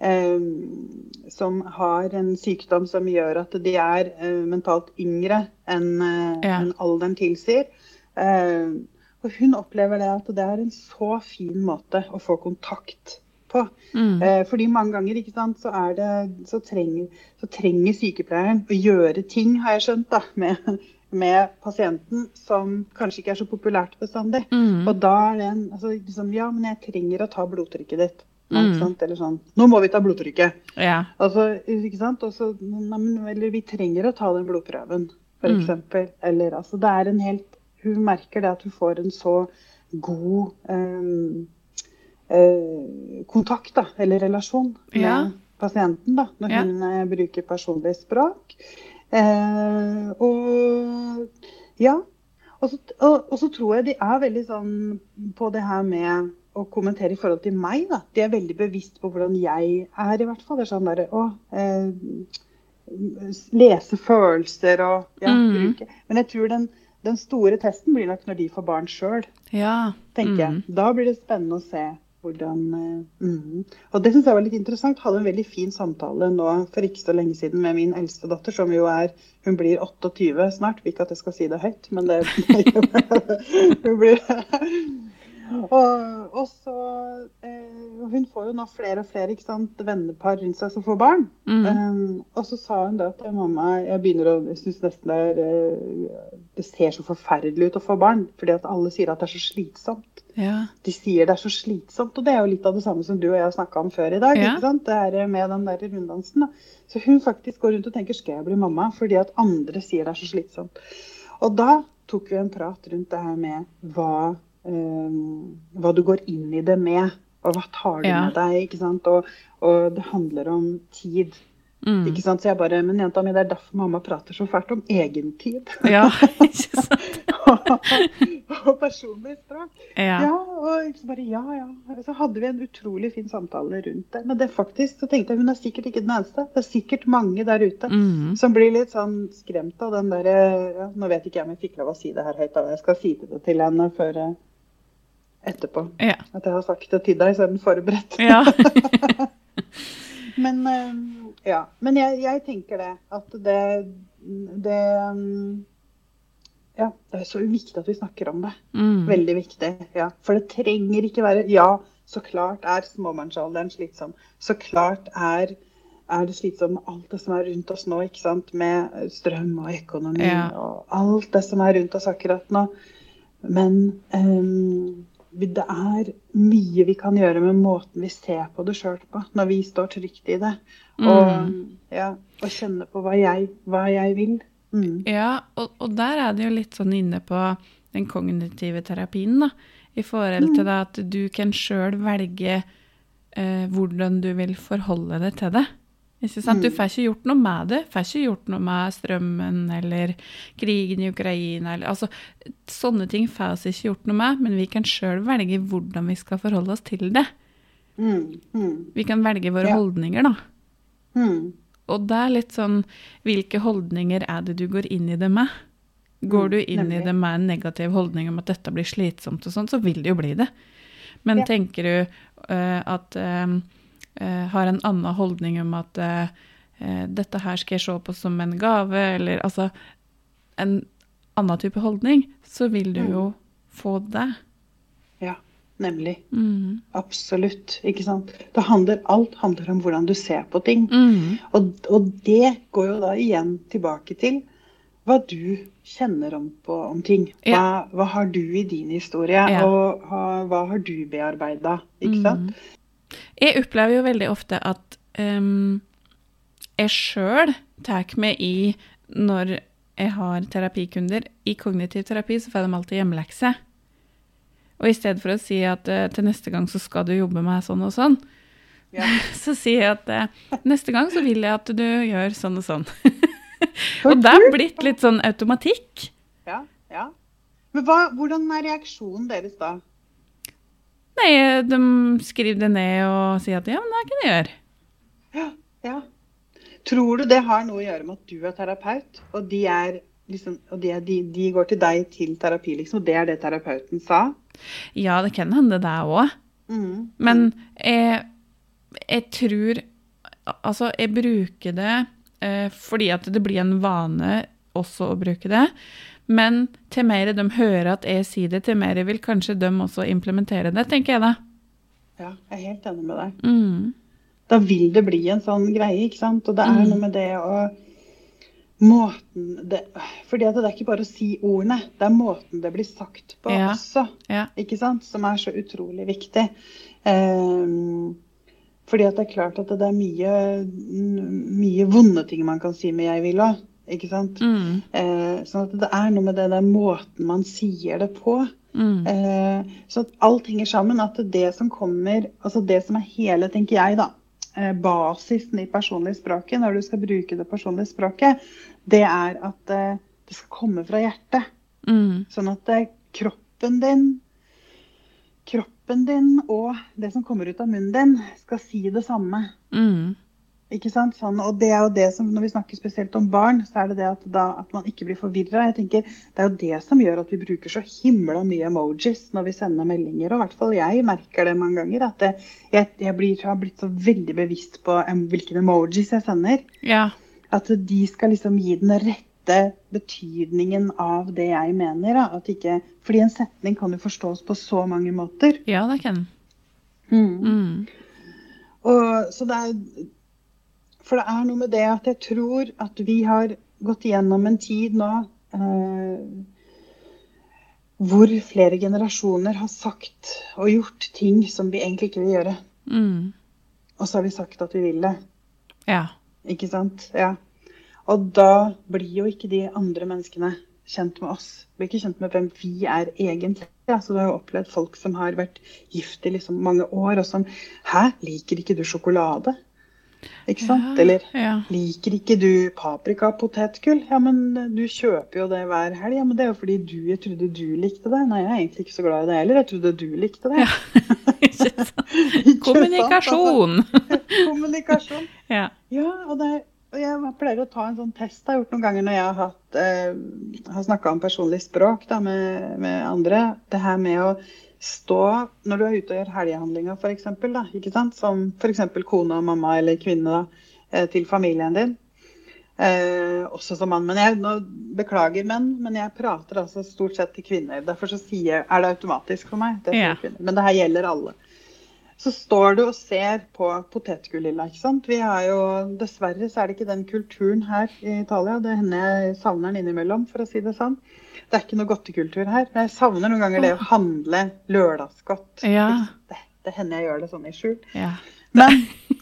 [SPEAKER 2] Um, som har en sykdom som gjør at de er uh, mentalt yngre enn uh,
[SPEAKER 1] Ja.
[SPEAKER 2] en alderen tilsier. Uh, og hun opplever det at det er en så fin måte å få kontakt på.
[SPEAKER 1] Mm.
[SPEAKER 2] Eh, fordi mange ganger ikke sant, så, er det, så, trenger, så trenger sykepleieren å gjøre ting, har jeg skjønt, da, med, med pasienten som kanskje ikke er så populært bestandig.
[SPEAKER 1] Mm.
[SPEAKER 2] Og da er det en altså, liksom, Ja, men jeg trenger å ta blodtrykket ditt.
[SPEAKER 1] Mm.
[SPEAKER 2] Eller sånn Nå må vi ta blodtrykket.
[SPEAKER 1] Ja.
[SPEAKER 2] Altså, ikke sant? Og så, nei, eller vi trenger å ta den blodprøven. f.eks.
[SPEAKER 1] Mm.
[SPEAKER 2] eksempel Eller altså, det er en helt Hun merker det at hun får en så god eh, kontakt, da, eller relasjon med
[SPEAKER 1] Ja.
[SPEAKER 2] pasienten, da, når
[SPEAKER 1] Ja.
[SPEAKER 2] hun eh, bruker personlig språk. Eh, og ja. Og så, og, og så tror jeg de er veldig sånn på det her med å kommentere i forhold til meg. da. De er veldig bevisst på hvordan jeg er, i hvert fall. Det er sånn der, å, eh, lese følelser og ja,
[SPEAKER 1] Mm.
[SPEAKER 2] bruke Men jeg tror den, den store testen blir nok når de får barn sjøl,
[SPEAKER 1] Ja.
[SPEAKER 2] tenker
[SPEAKER 1] Mm.
[SPEAKER 2] jeg. Da blir det spennende å se hvordan eh, mm. Og det syns jeg var litt interessant. Hadde en veldig fin samtale nå for ikke så lenge siden med min eldste datter, som jo er Hun blir 28 snart. Ikke at jeg skal si det høyt, men det (laughs) Hun blir og, og så eh, Hun får jo nå flere og flere sant, vennepar rundt seg som får barn.
[SPEAKER 1] Mm.
[SPEAKER 2] Um, og så sa hun da til mamma Jeg begynner å synes nesten det er eh, Det ser så forferdelig ut å få barn. Fordi at alle sier at det er så slitsomt.
[SPEAKER 1] Ja.
[SPEAKER 2] De sier det er så slitsomt. Og det er jo litt av det samme som du og jeg har snakka om før i dag.
[SPEAKER 1] Ja.
[SPEAKER 2] ikke sant? Det er med den der runddansen. Da. Så hun faktisk går rundt og tenker skal jeg bli mamma? Fordi at andre sier det er så slitsomt. Og da tok vi en prat rundt det her med hva, eh, hva du går inn i det med. Og hva tar du
[SPEAKER 1] Ja.
[SPEAKER 2] med deg? ikke sant? Og, og det handler om tid.
[SPEAKER 1] Mm.
[SPEAKER 2] Ikke sant? Så jeg bare, Men jenta mi, det er derfor mamma prater så fælt om egentid.
[SPEAKER 1] Ja, (laughs) ikke sant?
[SPEAKER 2] og personlig språk.
[SPEAKER 1] Ja.
[SPEAKER 2] Ja, og liksom bare ja, ja. Så hadde vi en utrolig fin samtale rundt det. Men det faktisk, så tenkte jeg hun er sikkert ikke den eneste. Det er sikkert mange der ute
[SPEAKER 1] Mm.
[SPEAKER 2] som blir litt sånn skremt av den derre ja, Nå vet ikke jeg om jeg fikk lov å si det her høyt, da. Jeg skal si det til henne før eh, etterpå.
[SPEAKER 1] Ja.
[SPEAKER 2] At jeg har sagt det til deg, så er den forberedt.
[SPEAKER 1] ja. (laughs)
[SPEAKER 2] Men, eh, ja. Men jeg, jeg tenker det. At det, det Ja, det er så viktig at vi snakker om det.
[SPEAKER 1] Mm.
[SPEAKER 2] Veldig viktig. ja. For det trenger ikke være Ja, så klart er småbarnsalderen slitsom. Så klart er, er det slitsomt med alt det som er rundt oss nå. ikke sant? Med strøm og økonomi
[SPEAKER 1] Ja.
[SPEAKER 2] og alt det som er rundt oss akkurat nå. Men vi- det er mye vi kan gjøre med måten vi ser på det sjøl på, når vi står trygt i det. Og, ja, og kjenner på hva jeg, hva jeg vil. Mm.
[SPEAKER 1] Ja, og, og der er det jo litt sånn inne på den kognitive terapien, da. I forhold til da at du kan sjøl velge eh, hvordan du vil forholde deg til det. Sant? Du får ikke gjort noe med det. Får ikke gjort noe med strømmen eller krigen i Ukraina. Eller, altså, sånne ting får vi ikke gjort noe med, men vi kan sjøl velge hvordan vi skal forholde oss til det.
[SPEAKER 2] Mm. Mm.
[SPEAKER 1] Vi kan velge våre
[SPEAKER 2] Ja.
[SPEAKER 1] holdninger, da.
[SPEAKER 2] Mm.
[SPEAKER 1] Og det er litt sånn Hvilke holdninger er det du går inn i det med? Går
[SPEAKER 2] Mm,
[SPEAKER 1] du inn i det med en negativ holdning om at dette blir slitsomt og sånn, så vil det jo bli det. Men
[SPEAKER 2] Ja.
[SPEAKER 1] tenker du uh, at eh, Har en annen holdning om at eh, eh, dette her skal jeg se på som en gave, eller altså En annen type holdning, så vil du
[SPEAKER 2] Mm.
[SPEAKER 1] jo få det.
[SPEAKER 2] Ja, nemlig.
[SPEAKER 1] Mm.
[SPEAKER 2] Absolutt. Ikke sant. Det handler, alt handler om hvordan du ser på ting.
[SPEAKER 1] Mm.
[SPEAKER 2] Og, og det går jo da igjen tilbake til hva du kjenner om, på, om ting. Hva,
[SPEAKER 1] Ja.
[SPEAKER 2] hva har du i din historie,
[SPEAKER 1] Ja.
[SPEAKER 2] og ha, hva har du bearbeida? Ikke sant?
[SPEAKER 1] Jeg opplever jo veldig ofte at um, jeg sjøl tar meg i når jeg har terapikunder. I kognitiv terapi så får de alltid hjemmelekse. Og i stedet for å si at uh, til neste gang så skal du jobbe med sånn og sånn,
[SPEAKER 2] Ja. (laughs)
[SPEAKER 1] så sier jeg at uh, neste gang så vil jeg at du gjør sånn og sånn. (laughs) Og det er blitt litt sånn automatikk.
[SPEAKER 2] Ja, ja. Men hva, hvordan er reaksjonen deres da?
[SPEAKER 1] Nei, de skriver det ned og sier at ja, men det kan jeg gjøre.
[SPEAKER 2] Ja, ja. Tror du det har noe å gjøre med at du er terapeut, og de, er liksom, og de, de, de går til deg til terapi, liksom, og det er det terapeuten sa?
[SPEAKER 1] Ja, det kan hende det òg.
[SPEAKER 2] Mm.
[SPEAKER 1] Men jeg, jeg tror Altså, jeg bruker det eh, fordi at det blir en vane også å bruke det. Men til mer de hører at jeg sier det, til mer vil kanskje de også implementere det, tenker jeg da.
[SPEAKER 2] Ja, jeg er helt enig med deg.
[SPEAKER 1] Mm.
[SPEAKER 2] Da vil det bli en sånn greie, ikke sant? Og det er
[SPEAKER 1] Mm.
[SPEAKER 2] noe med det å Måten det, Fordi at det er ikke bare å si ordene, det er måten det blir sagt på
[SPEAKER 1] Ja.
[SPEAKER 2] også.
[SPEAKER 1] Ja.
[SPEAKER 2] ikke sant? Som er så utrolig viktig. Um, fordi at det er klart at det er mye, mye vonde ting man kan si med 'jeg vil' òg. Ikke sant?
[SPEAKER 1] Mm.
[SPEAKER 2] Eh, sånn at det er noe med det der måten man sier det på.
[SPEAKER 1] Mm.
[SPEAKER 2] Eh, så at alt henger sammen. At det som kommer Altså det som er hele, tenker jeg, da. Eh, basisen i personlig språket når du skal bruke det personlige språket, det er at eh, det skal komme fra hjertet.
[SPEAKER 1] Mm.
[SPEAKER 2] Sånn at eh, kroppen din Kroppen din og det som kommer ut av munnen din, skal si det samme.
[SPEAKER 1] Mm.
[SPEAKER 2] Ikke sant? Sånn, og det er jo det som, Når vi snakker spesielt om barn, så er det det at, da, at man ikke blir forvirra. Jeg Det er jo det som gjør at vi bruker så himla mye emojis når vi sender meldinger. Og i hvert fall jeg merker det mange ganger. At det, jeg, jeg blir, har blitt så veldig bevisst på hvilke emojis jeg sender.
[SPEAKER 1] Ja.
[SPEAKER 2] At de skal liksom gi den rette betydningen av det jeg mener. Ikke, fordi en setning kan jo forstås på så mange måter.
[SPEAKER 1] ja, det kan
[SPEAKER 2] Mm.
[SPEAKER 1] mm.
[SPEAKER 2] Og, så det er, for det er noe med det at jeg tror at vi har gått igjennom en tid nå eh, hvor flere generasjoner har sagt og gjort ting som vi egentlig ikke vil gjøre.
[SPEAKER 1] Mm.
[SPEAKER 2] Og så har vi sagt at vi vil det.
[SPEAKER 1] Ja.
[SPEAKER 2] Ikke sant? Ja. Og da blir jo ikke de andre menneskene kjent med oss. Blir ikke kjent med hvem vi er egentlig. Altså, du har jo opplevd folk som har vært gift i liksom mange år, og som Hæ, liker ikke du sjokolade? Ikke sant?
[SPEAKER 1] Ja,
[SPEAKER 2] Eller
[SPEAKER 1] ja.
[SPEAKER 2] liker ikke du paprika potetgull? Ja, men du kjøper jo det hver helg. Ja, men det er jo fordi du Jeg trodde du likte det. Nei, jeg er egentlig ikke så glad i det heller. Jeg trodde du likte det. (laughs) (laughs)
[SPEAKER 1] Sant? Kommunikasjon!
[SPEAKER 2] Kommunikasjon. (laughs)
[SPEAKER 1] Ja.
[SPEAKER 2] Ja, og, det, er- jeg pleier å ta en sånn test jeg har gjort noen ganger når jeg har, eh, har snakka om personlig språk da, med, med andre. Det her med å stå når du er ute og gjør helgehandlinger, f.eks., ikke sant? som f.eks. kone og mamma eller kvinne da, eh, til familien din. Eh, også som mann. Men jeg nå, beklager menn, men jeg prater altså stort sett til kvinner. Derfor så sier, er det automatisk for meg. Det
[SPEAKER 1] Ja.
[SPEAKER 2] Men det her gjelder alle. Så står du og ser på potetgullhylla, ikke sant. Vi har jo, dessverre så er det ikke den kulturen her i Italia. Det hender jeg savner den innimellom, for å si det sånn. Det er ikke noe godtekultur her. Jeg savner noen ganger det å handle lørdagsgodt.
[SPEAKER 1] Ja.
[SPEAKER 2] Det, det hender jeg gjør det sånn i skjul.
[SPEAKER 1] ja.
[SPEAKER 2] Men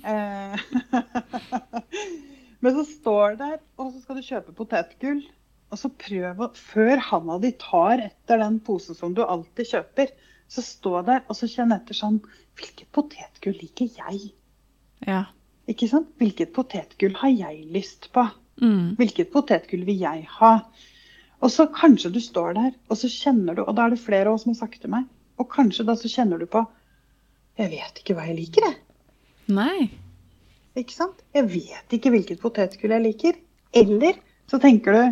[SPEAKER 2] eh, (laughs) Men så står det der, og så skal du kjøpe potetgull. Og så prøv å Før handa di tar etter den posen som du alltid kjøper, så stå der og så kjenn etter sånn Hvilket potetgull liker jeg?
[SPEAKER 1] Ja.
[SPEAKER 2] Ikke sant? Hvilket potetgull har jeg lyst på?
[SPEAKER 1] Mm.
[SPEAKER 2] Hvilket potetgull vil jeg ha? Og så kanskje du står der, og så kjenner du Og da er det flere av oss som har sagt til meg. Og kanskje da så kjenner du på Jeg vet ikke hva jeg liker, jeg.
[SPEAKER 1] Nei.
[SPEAKER 2] Ikke sant? Jeg vet ikke hvilket potetgull jeg liker. Eller så tenker du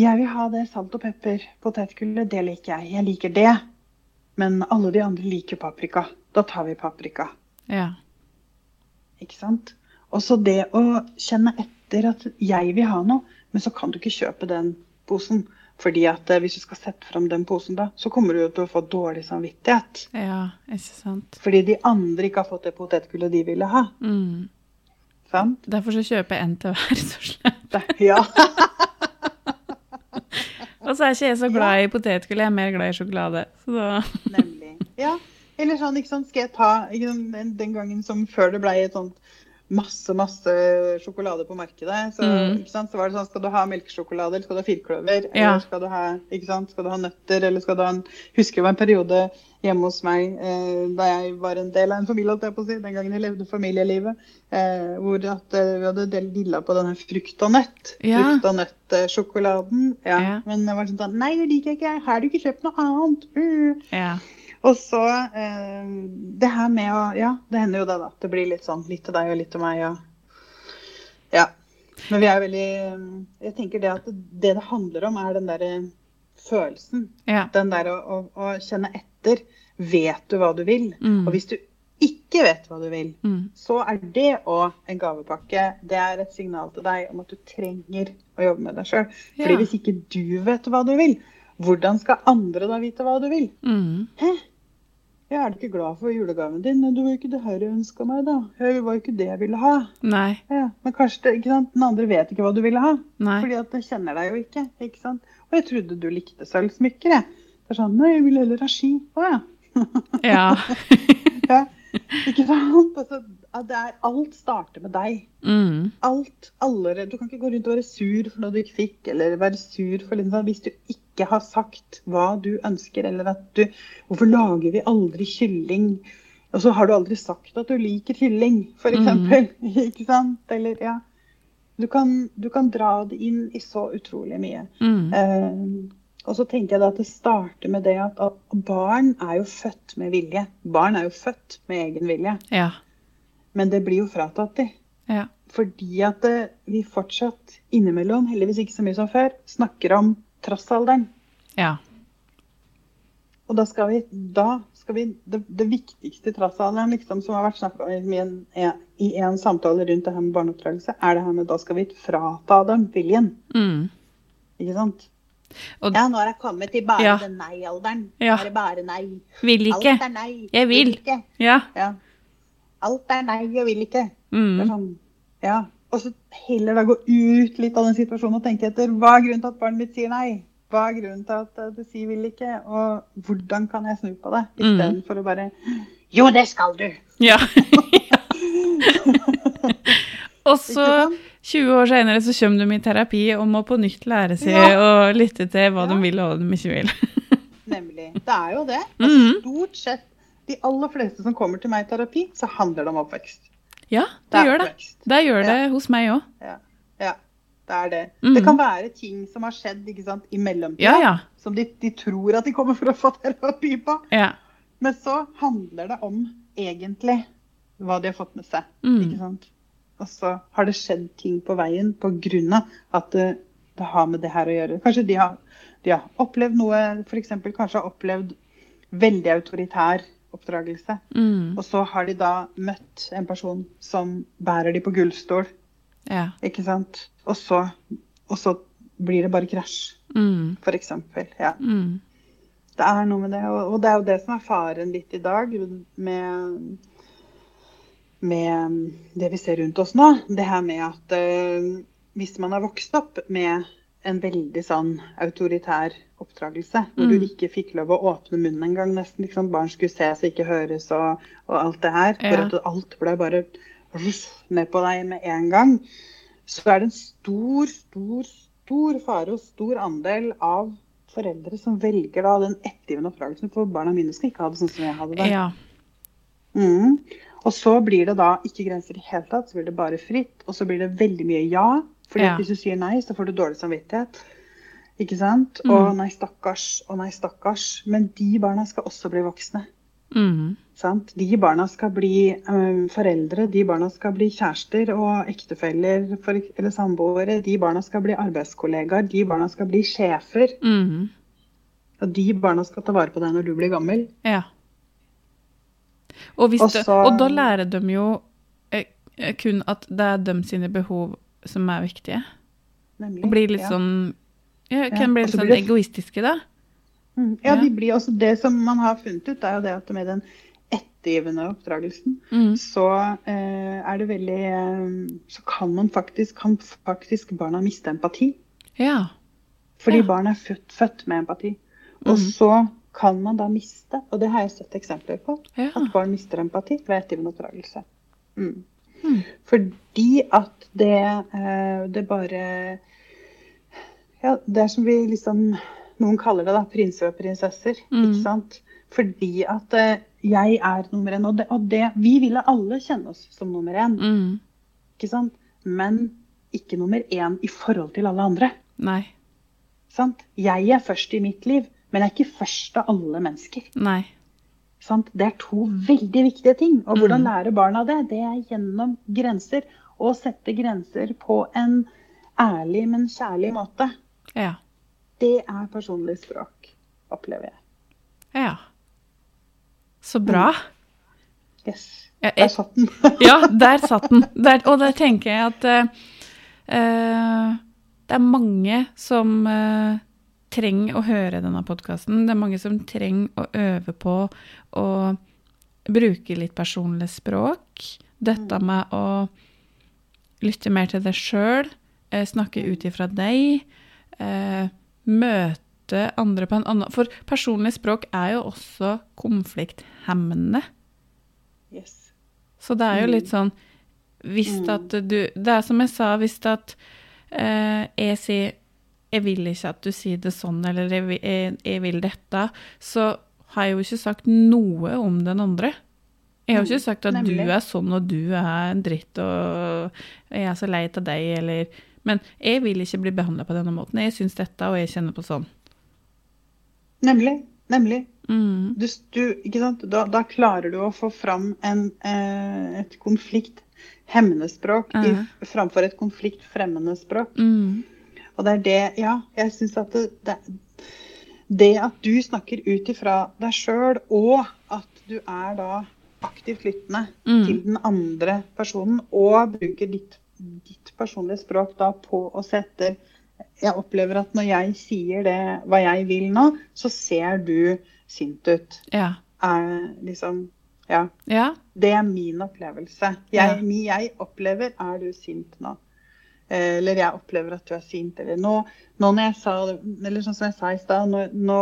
[SPEAKER 2] Jeg vil ha det salt og pepper potetgullet, det liker jeg. Jeg liker det. Men alle de andre liker paprika. Da tar vi paprika.
[SPEAKER 1] Ja.
[SPEAKER 2] Ikke sant? Og så det å kjenne etter at jeg vil ha noe, men så kan du ikke kjøpe den posen. Fordi at eh, hvis du skal sette fram den posen da, så kommer du til å få dårlig samvittighet.
[SPEAKER 1] Ja, ikke sant.
[SPEAKER 2] Fordi de andre ikke har fått det potetgullet de ville ha.
[SPEAKER 1] Mm.
[SPEAKER 2] Sant?
[SPEAKER 1] Derfor så kjøper jeg en til hver, så.
[SPEAKER 2] Det- Ja. (laughs)
[SPEAKER 1] Og så er ikke jeg så glad i potetgull, jeg er mer glad i sjokolade.
[SPEAKER 2] Nemlig. Ja. Eller sånn, ikke sant, skal jeg ta den- gangen som før det ble et sånt masse, masse sjokolade på markedet, så,
[SPEAKER 1] Mm.
[SPEAKER 2] så var det sånn Skal du ha melkesjokolade, eller skal du ha firkløver?
[SPEAKER 1] Ja.
[SPEAKER 2] Eller skal du ha, skal du ha nøtter, eller skal du ha en Husker det var en periode hjemme hos meg eh, da jeg var en del av en familie, holdt jeg på å si, den gangen jeg levde familielivet, eh, hvor at, eh, vi hadde dilla på denne frukt og nøtt.
[SPEAKER 1] Ja.
[SPEAKER 2] Frukt og nøtt-sjokoladen. Ja.
[SPEAKER 1] Ja.
[SPEAKER 2] Men det var sånn Nei, det liker jeg ikke. Her har du ikke kjøpt noe annet. Uh.
[SPEAKER 1] Ja.
[SPEAKER 2] Og så eh, det her med å Ja, det hender jo det, da. Det blir litt sånn litt til deg og litt til meg. Og, ja. Men vi er veldig eh, Jeg tenker det at det det handler om, er den derre følelsen.
[SPEAKER 1] Ja.
[SPEAKER 2] Den der å, å, å kjenne etter. Vet du hva du vil?
[SPEAKER 1] Mm.
[SPEAKER 2] Og hvis du ikke vet hva du vil,
[SPEAKER 1] Mm.
[SPEAKER 2] så er det òg en gavepakke. Det er et signal til deg om at du trenger å jobbe med deg sjøl.
[SPEAKER 1] Ja.
[SPEAKER 2] Fordi hvis ikke du vet hva du vil, hvordan skal andre da vite hva du vil?
[SPEAKER 1] Mm.
[SPEAKER 2] Hæ? Ja, er ikke glad for julegaven din? Du var jo ikke det her jeg ønska meg, da. Det var jo ikke det jeg ville ha.
[SPEAKER 1] Nei.
[SPEAKER 2] Ja, men kanskje det? Den andre vet ikke hva du ville ha.
[SPEAKER 1] Nei.
[SPEAKER 2] Fordi at den kjenner deg jo ikke. ikke sant? Og jeg trodde du likte sølvsmykker, jeg. Det er sånn, Nei, jeg vil heller ha ski. Å ja.
[SPEAKER 1] Ja. (laughs)
[SPEAKER 2] ja. Ikke sant? Altså, at det er, alt starter med deg.
[SPEAKER 1] Mm.
[SPEAKER 2] Alt, allerede, Du kan ikke gå rundt og være sur for noe du ikke fikk, eller være sur for liksom, hvis du ikke har sagt hva du ønsker, eller at du Hvorfor lager vi aldri kylling? Og så har du aldri sagt at du liker kylling, f.eks. Mm. (laughs) Ikke sant? Eller, ja. Du kan, du kan, dra det inn i så utrolig mye.
[SPEAKER 1] Mm.
[SPEAKER 2] Eh, og så tenker jeg da at det starter med det at, at, barn er jo født med vilje. Barn er jo født med egen vilje.
[SPEAKER 1] Ja.
[SPEAKER 2] Men det blir jo fratatt de.
[SPEAKER 1] Ja.
[SPEAKER 2] Fordi at det, vi fortsatt innimellom, heldigvis ikke så mye som før, snakker om trassalderen.
[SPEAKER 1] Ja.
[SPEAKER 2] Og da skal vi, da skal vi det, det viktigste trassalderen liksom, som har vært snakka om i en, samtale rundt det her med barneoppdragelse, er det her med da skal vi frata dem viljen.
[SPEAKER 1] Mm.
[SPEAKER 2] Ikke sant?
[SPEAKER 1] Og,
[SPEAKER 2] Ja, nå er jeg kommet til bare
[SPEAKER 1] Ja.
[SPEAKER 2] den nei-alderen.
[SPEAKER 1] Ja.
[SPEAKER 2] Er bare nei.
[SPEAKER 1] vil ikke.
[SPEAKER 2] Alt er nei.
[SPEAKER 1] Jeg vil.
[SPEAKER 2] ikke.
[SPEAKER 1] Ja.
[SPEAKER 2] Ja. Alt er nei og vil ikke. Det er
[SPEAKER 1] Mm.
[SPEAKER 2] sånn, ja. Og så heller da gå ut litt av den situasjonen og tenke etter hva er grunnen til at barnet mitt sier nei? Hva er grunnen til at eh, det sier vil ikke? Og hvordan kan jeg snu på det?
[SPEAKER 1] Mm.
[SPEAKER 2] Istedenfor å bare Jo, det skal du!
[SPEAKER 1] Ja. (laughs) (laughs) Og så,
[SPEAKER 2] Ikke
[SPEAKER 1] 20 år senere, så kommer de i terapi og må på nytt lære seg
[SPEAKER 2] Ja.
[SPEAKER 1] å lytte til hva de vil og hva de ikke vil. (laughs)
[SPEAKER 2] Nemlig. Det er jo det. Og
[SPEAKER 1] Mhm.
[SPEAKER 2] stort sett de aller fleste som kommer til meg i terapi, så handler det om oppvekst.
[SPEAKER 1] Ja, det
[SPEAKER 2] Det
[SPEAKER 1] gjør det. Det gjør det hos meg òg.
[SPEAKER 2] Ja. ja. Det er det.
[SPEAKER 1] Mm.
[SPEAKER 2] Det kan være ting som har skjedd ikke sant, i mellomtida,
[SPEAKER 1] Ja, ja.
[SPEAKER 2] som de, de tror at de kommer for å få terapi på.
[SPEAKER 1] ja.
[SPEAKER 2] Men så handler det om egentlig hva de har fått med seg.
[SPEAKER 1] Mm.
[SPEAKER 2] Ikke sant? Og så har det skjedd ting på veien pga. at det, det har med det her å gjøre. Kanskje de har, de har opplevd noe, f.eks. kanskje har opplevd veldig autoritær oppdragelse.
[SPEAKER 1] Mm.
[SPEAKER 2] Og så har de da møtt en person som bærer de på gullstol.
[SPEAKER 1] ja.
[SPEAKER 2] Ikke sant? Og så, og så blir det bare krasj,
[SPEAKER 1] Mm.
[SPEAKER 2] f.eks. Ja.
[SPEAKER 1] Mm.
[SPEAKER 2] Det er noe med det. Og, det er jo det som er faren litt i dag med, med det vi ser rundt oss nå. Det her med at eh, hvis man har vokst opp med en veldig sånn autoritær oppdragelse, hvor du
[SPEAKER 1] Mm.
[SPEAKER 2] ikke fikk lov å åpne munnen engang, nesten. Liksom, barn skulle ses og ikke høres og, og alt det her.
[SPEAKER 1] Ja.
[SPEAKER 2] For at alt ble bare ruff ned på deg med en gang. Så er det en stor, stor, stor fare og stor andel av foreldre som velger da den ettergivende oppdragelsen. For barna mine skal ikke ha det sånn som jeg hadde det.
[SPEAKER 1] ja.
[SPEAKER 2] Mm. Og så blir det da ikke grenser i det hele tatt, så blir det bare fritt. Og så blir det veldig mye ja. Fordi
[SPEAKER 1] Ja.
[SPEAKER 2] hvis du sier nei, så får du dårlig samvittighet. Ikke sant?
[SPEAKER 1] Mm.
[SPEAKER 2] Og nei, stakkars, og nei, stakkars. Men de barna skal også bli voksne.
[SPEAKER 1] Mm.
[SPEAKER 2] Sant? De barna skal bli um, foreldre, de barna skal bli kjærester og ektefeller for, eller samboere. De barna skal bli arbeidskollegaer, de barna skal bli sjefer.
[SPEAKER 1] Mm.
[SPEAKER 2] Og de barna skal ta vare på deg når du blir gammel.
[SPEAKER 1] Ja. Og, hvis
[SPEAKER 2] Og
[SPEAKER 1] det, og da lærer de jo eh, eh, kun at det er dem sine behov som er viktige.
[SPEAKER 2] Nemlig.
[SPEAKER 1] Og blir litt
[SPEAKER 2] Ja.
[SPEAKER 1] sånn ja,
[SPEAKER 2] Ja,
[SPEAKER 1] bli litt sånn
[SPEAKER 2] det-
[SPEAKER 1] egoistiske, da.
[SPEAKER 2] Mm. Ja, de blir også det som man har funnet ut, er jo det at med den ettergivende oppdragelsen,
[SPEAKER 1] Mm.
[SPEAKER 2] så eh, er det veldig eh, Så kan man faktisk, kan faktisk barna miste empati.
[SPEAKER 1] Ja.
[SPEAKER 2] Fordi
[SPEAKER 1] Ja.
[SPEAKER 2] barn er født, født med empati. Og
[SPEAKER 1] Mhm.
[SPEAKER 2] så kan man da miste, og det har jeg sett eksempler på,
[SPEAKER 1] Ja.
[SPEAKER 2] at barn mister empati ved ettergivende oppdragelse. Mm.
[SPEAKER 1] Mm.
[SPEAKER 2] Fordi at det, eh, det bare Ja, det er som vi liksom Noen kaller det da prinser og prinsesser.
[SPEAKER 1] Mm.
[SPEAKER 2] Ikke sant? Fordi at eh, jeg er nummer én. Og, det, og det, vi ville alle kjenne oss som nummer én.
[SPEAKER 1] Mm.
[SPEAKER 2] Ikke sant? Men ikke nummer én i forhold til alle andre.
[SPEAKER 1] Nei.
[SPEAKER 2] Sant? Jeg er først i mitt liv, men jeg er ikke først av alle mennesker.
[SPEAKER 1] Nei.
[SPEAKER 2] Sant? Det er to veldig viktige ting. Og hvordan
[SPEAKER 1] Mm.
[SPEAKER 2] lære barna det? Det er gjennom grenser. Og sette grenser på en ærlig, men kjærlig måte.
[SPEAKER 1] Ja.
[SPEAKER 2] Det er personlig språk, opplever jeg.
[SPEAKER 1] Ja. Så bra.
[SPEAKER 2] Yes.
[SPEAKER 1] Ja,
[SPEAKER 2] Der satt den. (laughs)
[SPEAKER 1] Ja, der satt den. Der, og der tenker jeg at uh, det er mange som eh, trenger å høre denne podkasten. Det er mange som trenger å øve på å bruke litt personlig språk. Dette med å lytte mer til deg sjøl, snakke ut ifra deg, eh, møte andre på en annen For personlig språk er jo også konflikthemmende.
[SPEAKER 2] Yes.
[SPEAKER 1] Så det er jo
[SPEAKER 2] Mm.
[SPEAKER 1] litt sånn Hvis
[SPEAKER 2] Mm.
[SPEAKER 1] at du Det er som jeg sa, hvis at eh, jeg sier jeg vil ikke at du sier det sånn, eller jeg, vil- jeg, jeg vil dette, så har jeg jo ikke sagt noe om den andre. Jeg har jo
[SPEAKER 2] Mm,
[SPEAKER 1] ikke sagt at
[SPEAKER 2] nemlig.
[SPEAKER 1] du er sånn, og du er en dritt, og jeg er så lei av deg, eller Men jeg vil ikke bli behandla på denne måten. Jeg syns dette, og jeg kjenner på sånn.
[SPEAKER 2] Nemlig. Nemlig.
[SPEAKER 1] Mm.
[SPEAKER 2] Du, du? Da, da klarer du å få fram en, eh, et konflikt hemmende språk uh
[SPEAKER 1] -huh.
[SPEAKER 2] framfor et konflikt fremmende språk.
[SPEAKER 1] Mm.
[SPEAKER 2] Og det er det Ja, jeg syns at det, det, det at du snakker ut ifra deg sjøl, og at du er da aktivt lyttende
[SPEAKER 1] Mm.
[SPEAKER 2] til den andre personen, og bruker ditt, ditt personlige språk da på å sette Jeg opplever at når jeg sier det, hva jeg vil nå, så ser du sint ut.
[SPEAKER 1] Ja.
[SPEAKER 2] Er liksom Ja.
[SPEAKER 1] Ja.
[SPEAKER 2] Det er min opplevelse. Jeg, jeg opplever er du sint nå. Eh, Eller jeg opplever at du er sint. Eller nå, nå når jeg sa Eller sånn som jeg sa i stad nå, nå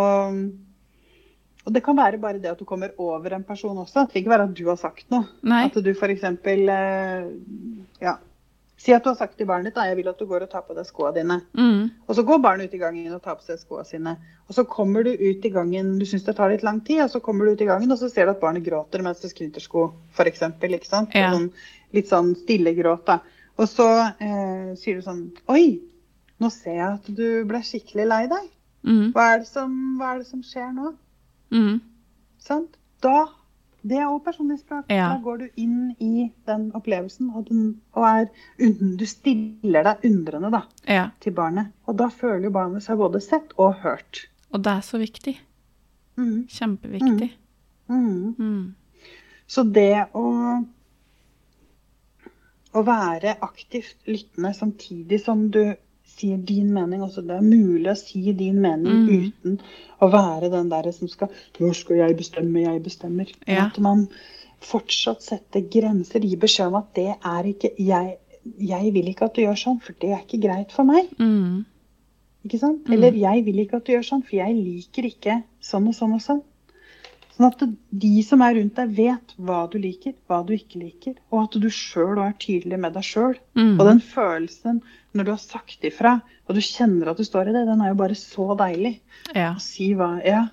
[SPEAKER 2] Og det kan være bare det at du kommer over en person også. Det trenger ikke være at du har sagt noe.
[SPEAKER 1] Nei.
[SPEAKER 2] At du f.eks. Eh, ja. Si at du har sagt til barnet ditt da, jeg vil at du går og tar på deg skoene dine.
[SPEAKER 1] Mm.
[SPEAKER 2] Og så går barnet ut i gangen og tar på seg skoene sine. Og så kommer du ut i gangen, du syns det tar litt lang tid, og så kommer du ut i gangen, og så ser du at barnet gråter mens det skryter sko, f.eks. Ikke sant?
[SPEAKER 1] Ja.
[SPEAKER 2] Sånn, litt sånn stille gråt, da. Og så eh, sier du sånn Oi, nå ser jeg at du ble skikkelig lei deg.
[SPEAKER 1] Mm.
[SPEAKER 2] Hva er det som, hva er det som skjer nå?
[SPEAKER 1] Mm.
[SPEAKER 2] Sant? Da Det er òg personlig språk.
[SPEAKER 1] Ja.
[SPEAKER 2] Da går du inn i den opplevelsen, og, den, og er, du stiller deg undrende da,
[SPEAKER 1] Ja.
[SPEAKER 2] til barnet. Og da føler jo barnet seg både sett og hørt.
[SPEAKER 1] Og det er så viktig.
[SPEAKER 2] Mm.
[SPEAKER 1] Kjempeviktig.
[SPEAKER 2] Så det å å være aktivt lyttende samtidig som du sier din mening. også. det er mulig å si din mening
[SPEAKER 1] Mm.
[SPEAKER 2] uten å være den der som skal Nå skal jeg bestemme, jeg bestemmer.
[SPEAKER 1] Ja.
[SPEAKER 2] At man fortsatt setter grenser, gir beskjed om at det er ikke jeg, jeg vil ikke at du gjør sånn, for det er ikke greit for meg.
[SPEAKER 1] Mm.
[SPEAKER 2] Ikke sant?
[SPEAKER 1] Mm.
[SPEAKER 2] Eller jeg vil ikke at du gjør sånn, for jeg liker ikke sånn og sånn og sånn. Sånn at de som er rundt deg, vet hva du liker, hva du ikke liker. Og at du sjøl er tydelig med deg sjøl.
[SPEAKER 1] Mm.
[SPEAKER 2] Og den følelsen når du har sagt ifra, og du kjenner at du står i det, den er jo bare så deilig.
[SPEAKER 1] Ja.
[SPEAKER 2] Å si hva Ja.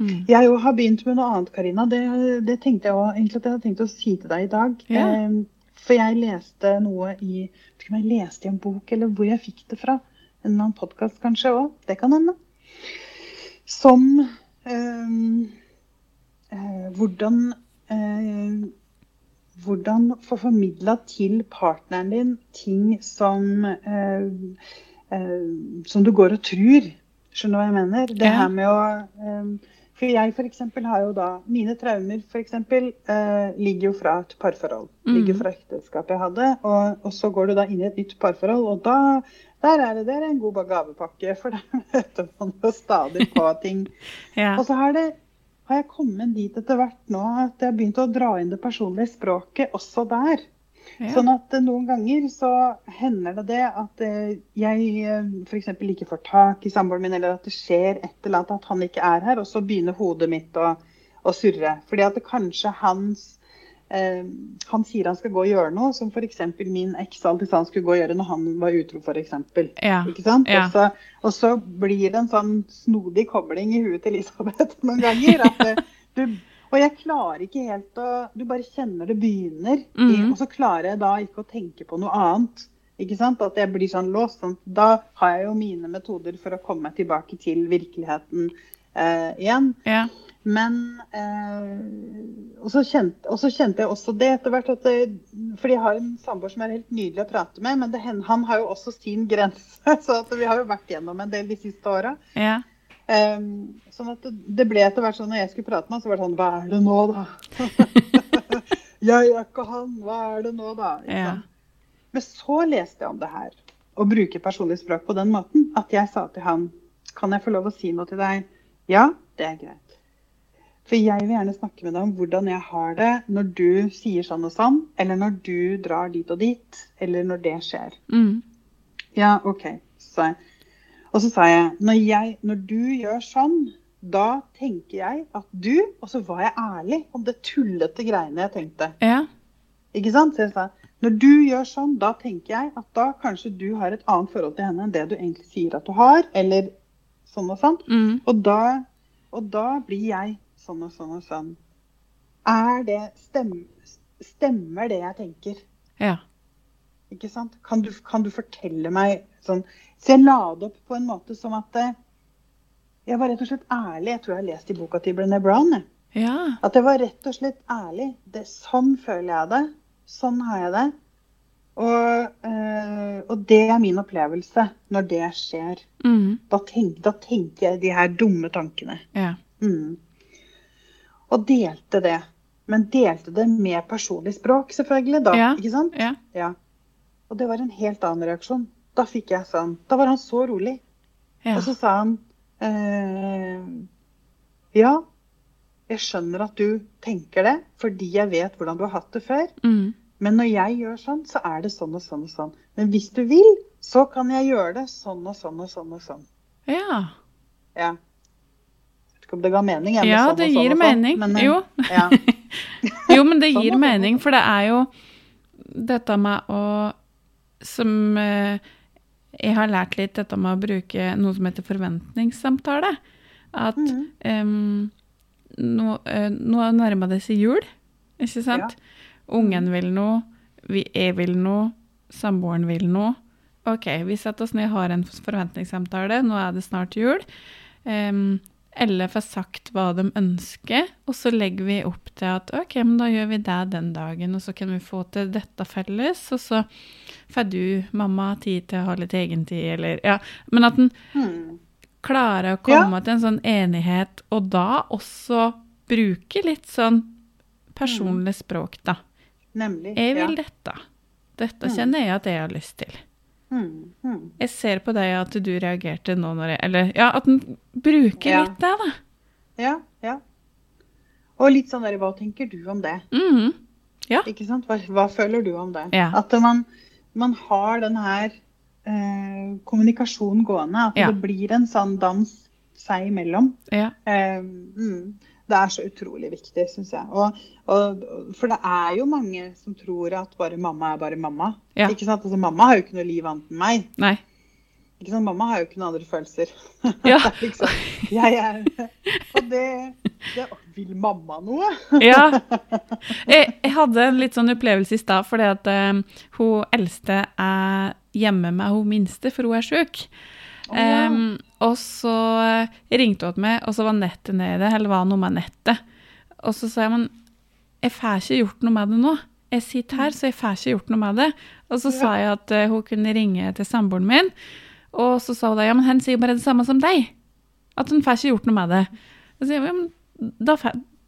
[SPEAKER 1] Mm.
[SPEAKER 2] Jeg jo har begynt med noe annet, Karina. Det, det tenkte jeg også, egentlig at jeg hadde tenkt å si til deg i dag.
[SPEAKER 1] Ja.
[SPEAKER 2] Eh, for jeg leste noe i vet ikke om jeg leste i en bok, eller hvor jeg fikk det fra. En eller annen podkast kanskje òg. Det kan hende. Som eh, hvordan eh, hvordan få formidla til partneren din ting som eh, eh, som du går og tror. Skjønner du hva jeg mener? Det her med å eh, For jeg eksempel har jo da Mine traumer eksempel, eh, ligger jo fra et parforhold.
[SPEAKER 1] Mm.
[SPEAKER 2] Ligger fra ekteskapet jeg hadde. Og, og så går du da inn i et nytt parforhold, og da der er det, der er en god gavepakke, for der møter man jo stadig på ting. (laughs)
[SPEAKER 1] Ja.
[SPEAKER 2] Og så har, det, har jeg kommet dit etter hvert nå at jeg har begynt å dra inn det personlige språket også der.
[SPEAKER 1] Ja.
[SPEAKER 2] Sånn at eh, noen ganger så hender det det at eh, jeg f.eks. ikke får tak i samboeren min, eller at det skjer et eller annet at han ikke er her, og så begynner hodet mitt å, å surre. Fordi at det kanskje hans eh, Han sier han skal gå og gjøre noe, som f.eks. min eks alltid sa han skulle gå og gjøre når han var utro, f.eks.
[SPEAKER 1] Ja.
[SPEAKER 2] Ikke sant?
[SPEAKER 1] Ja.
[SPEAKER 2] Og, så, og så blir det en sånn snodig kobling i huet til Elisabeth (laughs) noen ganger. At du, og jeg klarer ikke helt å Du bare kjenner det begynner.
[SPEAKER 1] mm
[SPEAKER 2] og så klarer jeg da ikke å tenke på noe annet. At jeg blir sånn låst. Sånn. Da har jeg jo mine metoder for å komme meg tilbake til virkeligheten eh, igjen.
[SPEAKER 1] Ja.
[SPEAKER 2] Men eh, og, så kjente, og så kjente jeg også det etter hvert at det, Fordi jeg har en samboer som er helt nydelig å prate med, men det, han har jo også sin grense. (laughs) Så at vi har jo vært gjennom en del de siste åra.
[SPEAKER 1] Ja.
[SPEAKER 2] Um, sånn at det, det ble etter hvert sånn når jeg skulle prate med han, så var det sånn Hva er det nå, da? (laughs) jeg er ikke han. Hva er det nå, da?
[SPEAKER 1] Ja.
[SPEAKER 2] Men så leste jeg om det her, og bruker personlig språk på den måten, at jeg sa til han Kan jeg få lov å si noe til deg? Ja, det er greit. For jeg vil gjerne snakke med deg om hvordan jeg har det når du sier sånn og sånn, eller når du drar dit og dit, eller når det skjer.
[SPEAKER 1] Mm.
[SPEAKER 2] Ja, OK, sa jeg. Og så sa jeg når, jeg når du gjør sånn, da tenker jeg at du Og så var jeg ærlig om det tullete greiene jeg tenkte.
[SPEAKER 1] Ja.
[SPEAKER 2] Ikke sant? Så jeg sa når du gjør sånn, da tenker jeg at da kanskje du har et annet forhold til henne enn det du egentlig sier at du har, eller sånn og sånn.
[SPEAKER 1] Mm.
[SPEAKER 2] Og da, og da blir jeg sånn og sånn og sånn. Er det stem, Stemmer det jeg tenker?
[SPEAKER 1] Ja.
[SPEAKER 2] Ikke sant? Kan du, kan du fortelle meg sånn Så jeg la det opp på en måte som at eh, jeg var rett og slett ærlig. Jeg tror jeg har lest i boka til Brené Brown. jeg.
[SPEAKER 1] Ja.
[SPEAKER 2] At jeg var rett og slett ærlig. Det, sånn føler jeg det. Sånn har jeg det. Og, øh, og det er min opplevelse når det skjer.
[SPEAKER 1] Mm.
[SPEAKER 2] Da, tenk, da tenker jeg de her dumme tankene.
[SPEAKER 1] Ja.
[SPEAKER 2] Mm. Og delte det. Men delte det med personlig språk, selvfølgelig. da,
[SPEAKER 1] Ja.
[SPEAKER 2] ikke sant?
[SPEAKER 1] Ja.
[SPEAKER 2] Ja. Og det var en helt annen reaksjon. Da fikk jeg sånn Da var han så rolig.
[SPEAKER 1] Ja.
[SPEAKER 2] Og så sa han eh, Ja, jeg skjønner at du tenker det, fordi jeg vet hvordan du har hatt det før.
[SPEAKER 1] Mm.
[SPEAKER 2] Men når jeg gjør sånn, så er det sånn og sånn og sånn. Men hvis du vil, så kan jeg gjøre det sånn og sånn og sånn og sånn.
[SPEAKER 1] ja.
[SPEAKER 2] Ja. Ikke om det ga mening. jeg,
[SPEAKER 1] Ja,
[SPEAKER 2] sånn
[SPEAKER 1] det
[SPEAKER 2] sånn
[SPEAKER 1] gir
[SPEAKER 2] sånn,
[SPEAKER 1] mening.
[SPEAKER 2] men, eh,
[SPEAKER 1] Jo.
[SPEAKER 2] Ja. (laughs)
[SPEAKER 1] Jo, men det
[SPEAKER 2] Sånn
[SPEAKER 1] gir
[SPEAKER 2] sånn
[SPEAKER 1] mening,
[SPEAKER 2] sånn.
[SPEAKER 1] for det er jo dette med å Som eh, jeg har lært litt dette med å bruke noe som heter forventningssamtale. At
[SPEAKER 2] Mhm.
[SPEAKER 1] em, nå, eh, nå nærmer det seg jul, ikke sant? Ungen vil noe, vi, jeg vil noe, samboeren vil noe. OK, vi setter oss ned har en forventningssamtale. Nå er det snart jul. Um, alle får sagt hva de ønsker, og så legger vi opp til at OK, men da gjør vi det den dagen, og så kan vi få til dette felles, og så får du, mamma, tid til å ha litt egentid, eller Ja. Men at en
[SPEAKER 2] Hmm.
[SPEAKER 1] klarer å komme til en sånn enighet, og da også bruke litt sånn personlig språk, da.
[SPEAKER 2] Nemlig.
[SPEAKER 1] Jeg vil
[SPEAKER 2] ja.
[SPEAKER 1] dette. Dette
[SPEAKER 2] Mm.
[SPEAKER 1] kjenner jeg at jeg har lyst til.
[SPEAKER 2] Hmm, hmm.
[SPEAKER 1] Jeg ser på deg at du reagerte nå når jeg Eller ja, at den bruker
[SPEAKER 2] Ja.
[SPEAKER 1] litt det, da.
[SPEAKER 2] Ja, ja. Og litt sånn der, hva tenker du om det?
[SPEAKER 1] Mhm. Ja.
[SPEAKER 2] Ikke sant? Hva, hva føler du om det?
[SPEAKER 1] Ja.
[SPEAKER 2] At man, man har den her eh, kommunikasjonen gående. At
[SPEAKER 1] Ja.
[SPEAKER 2] det blir en sånn dans seg imellom.
[SPEAKER 1] Ja.
[SPEAKER 2] Eh, mm, det er så utrolig viktig, syns jeg. Og, og, for det er jo mange som tror at bare mamma er bare mamma.
[SPEAKER 1] Ja.
[SPEAKER 2] Ikke sant? Altså, mamma har jo ikke noe liv annet enn meg.
[SPEAKER 1] Nei.
[SPEAKER 2] Ikke sant? Mamma har jo ikke noen andre følelser. (laughs)
[SPEAKER 1] Ja. (laughs)
[SPEAKER 2] Liksom, jeg er, og det, det Vil mamma noe? (laughs)
[SPEAKER 1] Ja. Jeg, jeg hadde en litt sånn opplevelse i stad, fordi at eh, hun eldste er hjemme med hun minste, for hun er sjuk.
[SPEAKER 2] Oh, ja.
[SPEAKER 1] Em, og så ringte hun til meg, og så var nettet nede, eller var noe med nettet. Og så sa jeg, men jeg får ikke gjort noe med det nå. Jeg sitter her, så jeg får ikke gjort noe med det. Og så sa jeg at eh, hun kunne ringe til samboeren min, og så sa hun da, ja, men han sier bare det samme som deg. At hun får ikke gjort noe med det. Og så sier jeg, ja, men da,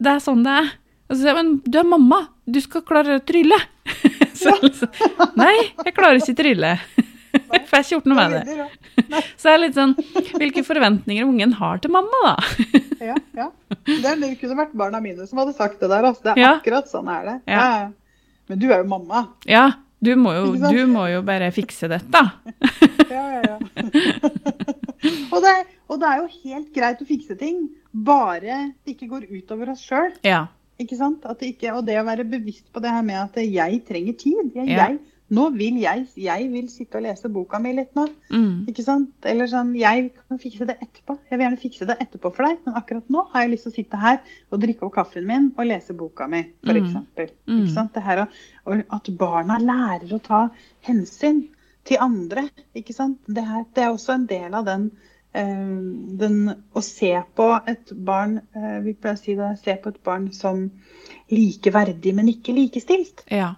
[SPEAKER 1] det er sånn det er. Og så sier jeg, men du er mamma, du skal klare å trylle. (laughs) så liksom, nei, jeg klarer ikke trylle. Jeg får ikke gjort noe med det. (laughs) Så det er litt sånn hvilke forventninger ungen har til mamma, da. (laughs)
[SPEAKER 2] Ja, ja. Det, kunne vært barna mine som hadde sagt det der. Altså. Det er
[SPEAKER 1] Ja.
[SPEAKER 2] akkurat sånn er det.
[SPEAKER 1] Ja.
[SPEAKER 2] Men du er jo mamma.
[SPEAKER 1] Ja, du må jo, du må jo bare fikse dette. (laughs)
[SPEAKER 2] Ja, ja, ja. og, det, og det er jo helt greit å fikse ting, bare det ikke går utover oss sjøl.
[SPEAKER 1] Ja.
[SPEAKER 2] Ikke sant? At det ikke, og det å være bevisst på det her med at jeg trenger tid. Jeg, jeg, nå vil jeg, jeg vil sitte og lese boka mi litt nå.
[SPEAKER 1] Mm.
[SPEAKER 2] Ikke sant? Eller sånn, jeg kan fikse det etterpå. Jeg vil gjerne fikse det etterpå for deg, men akkurat nå har jeg lyst til å sitte her og drikke opp kaffen min og lese boka mi, for
[SPEAKER 1] Mm. Mm.
[SPEAKER 2] Ikke sant? Det her, at barna lærer å ta hensyn til andre, ikke sant? Det, her, det er også en del av den, eh, den å se på et barn, eh, vi pleier å si det, se på et barn som likeverdig, men ikke likestilt.
[SPEAKER 1] Ja.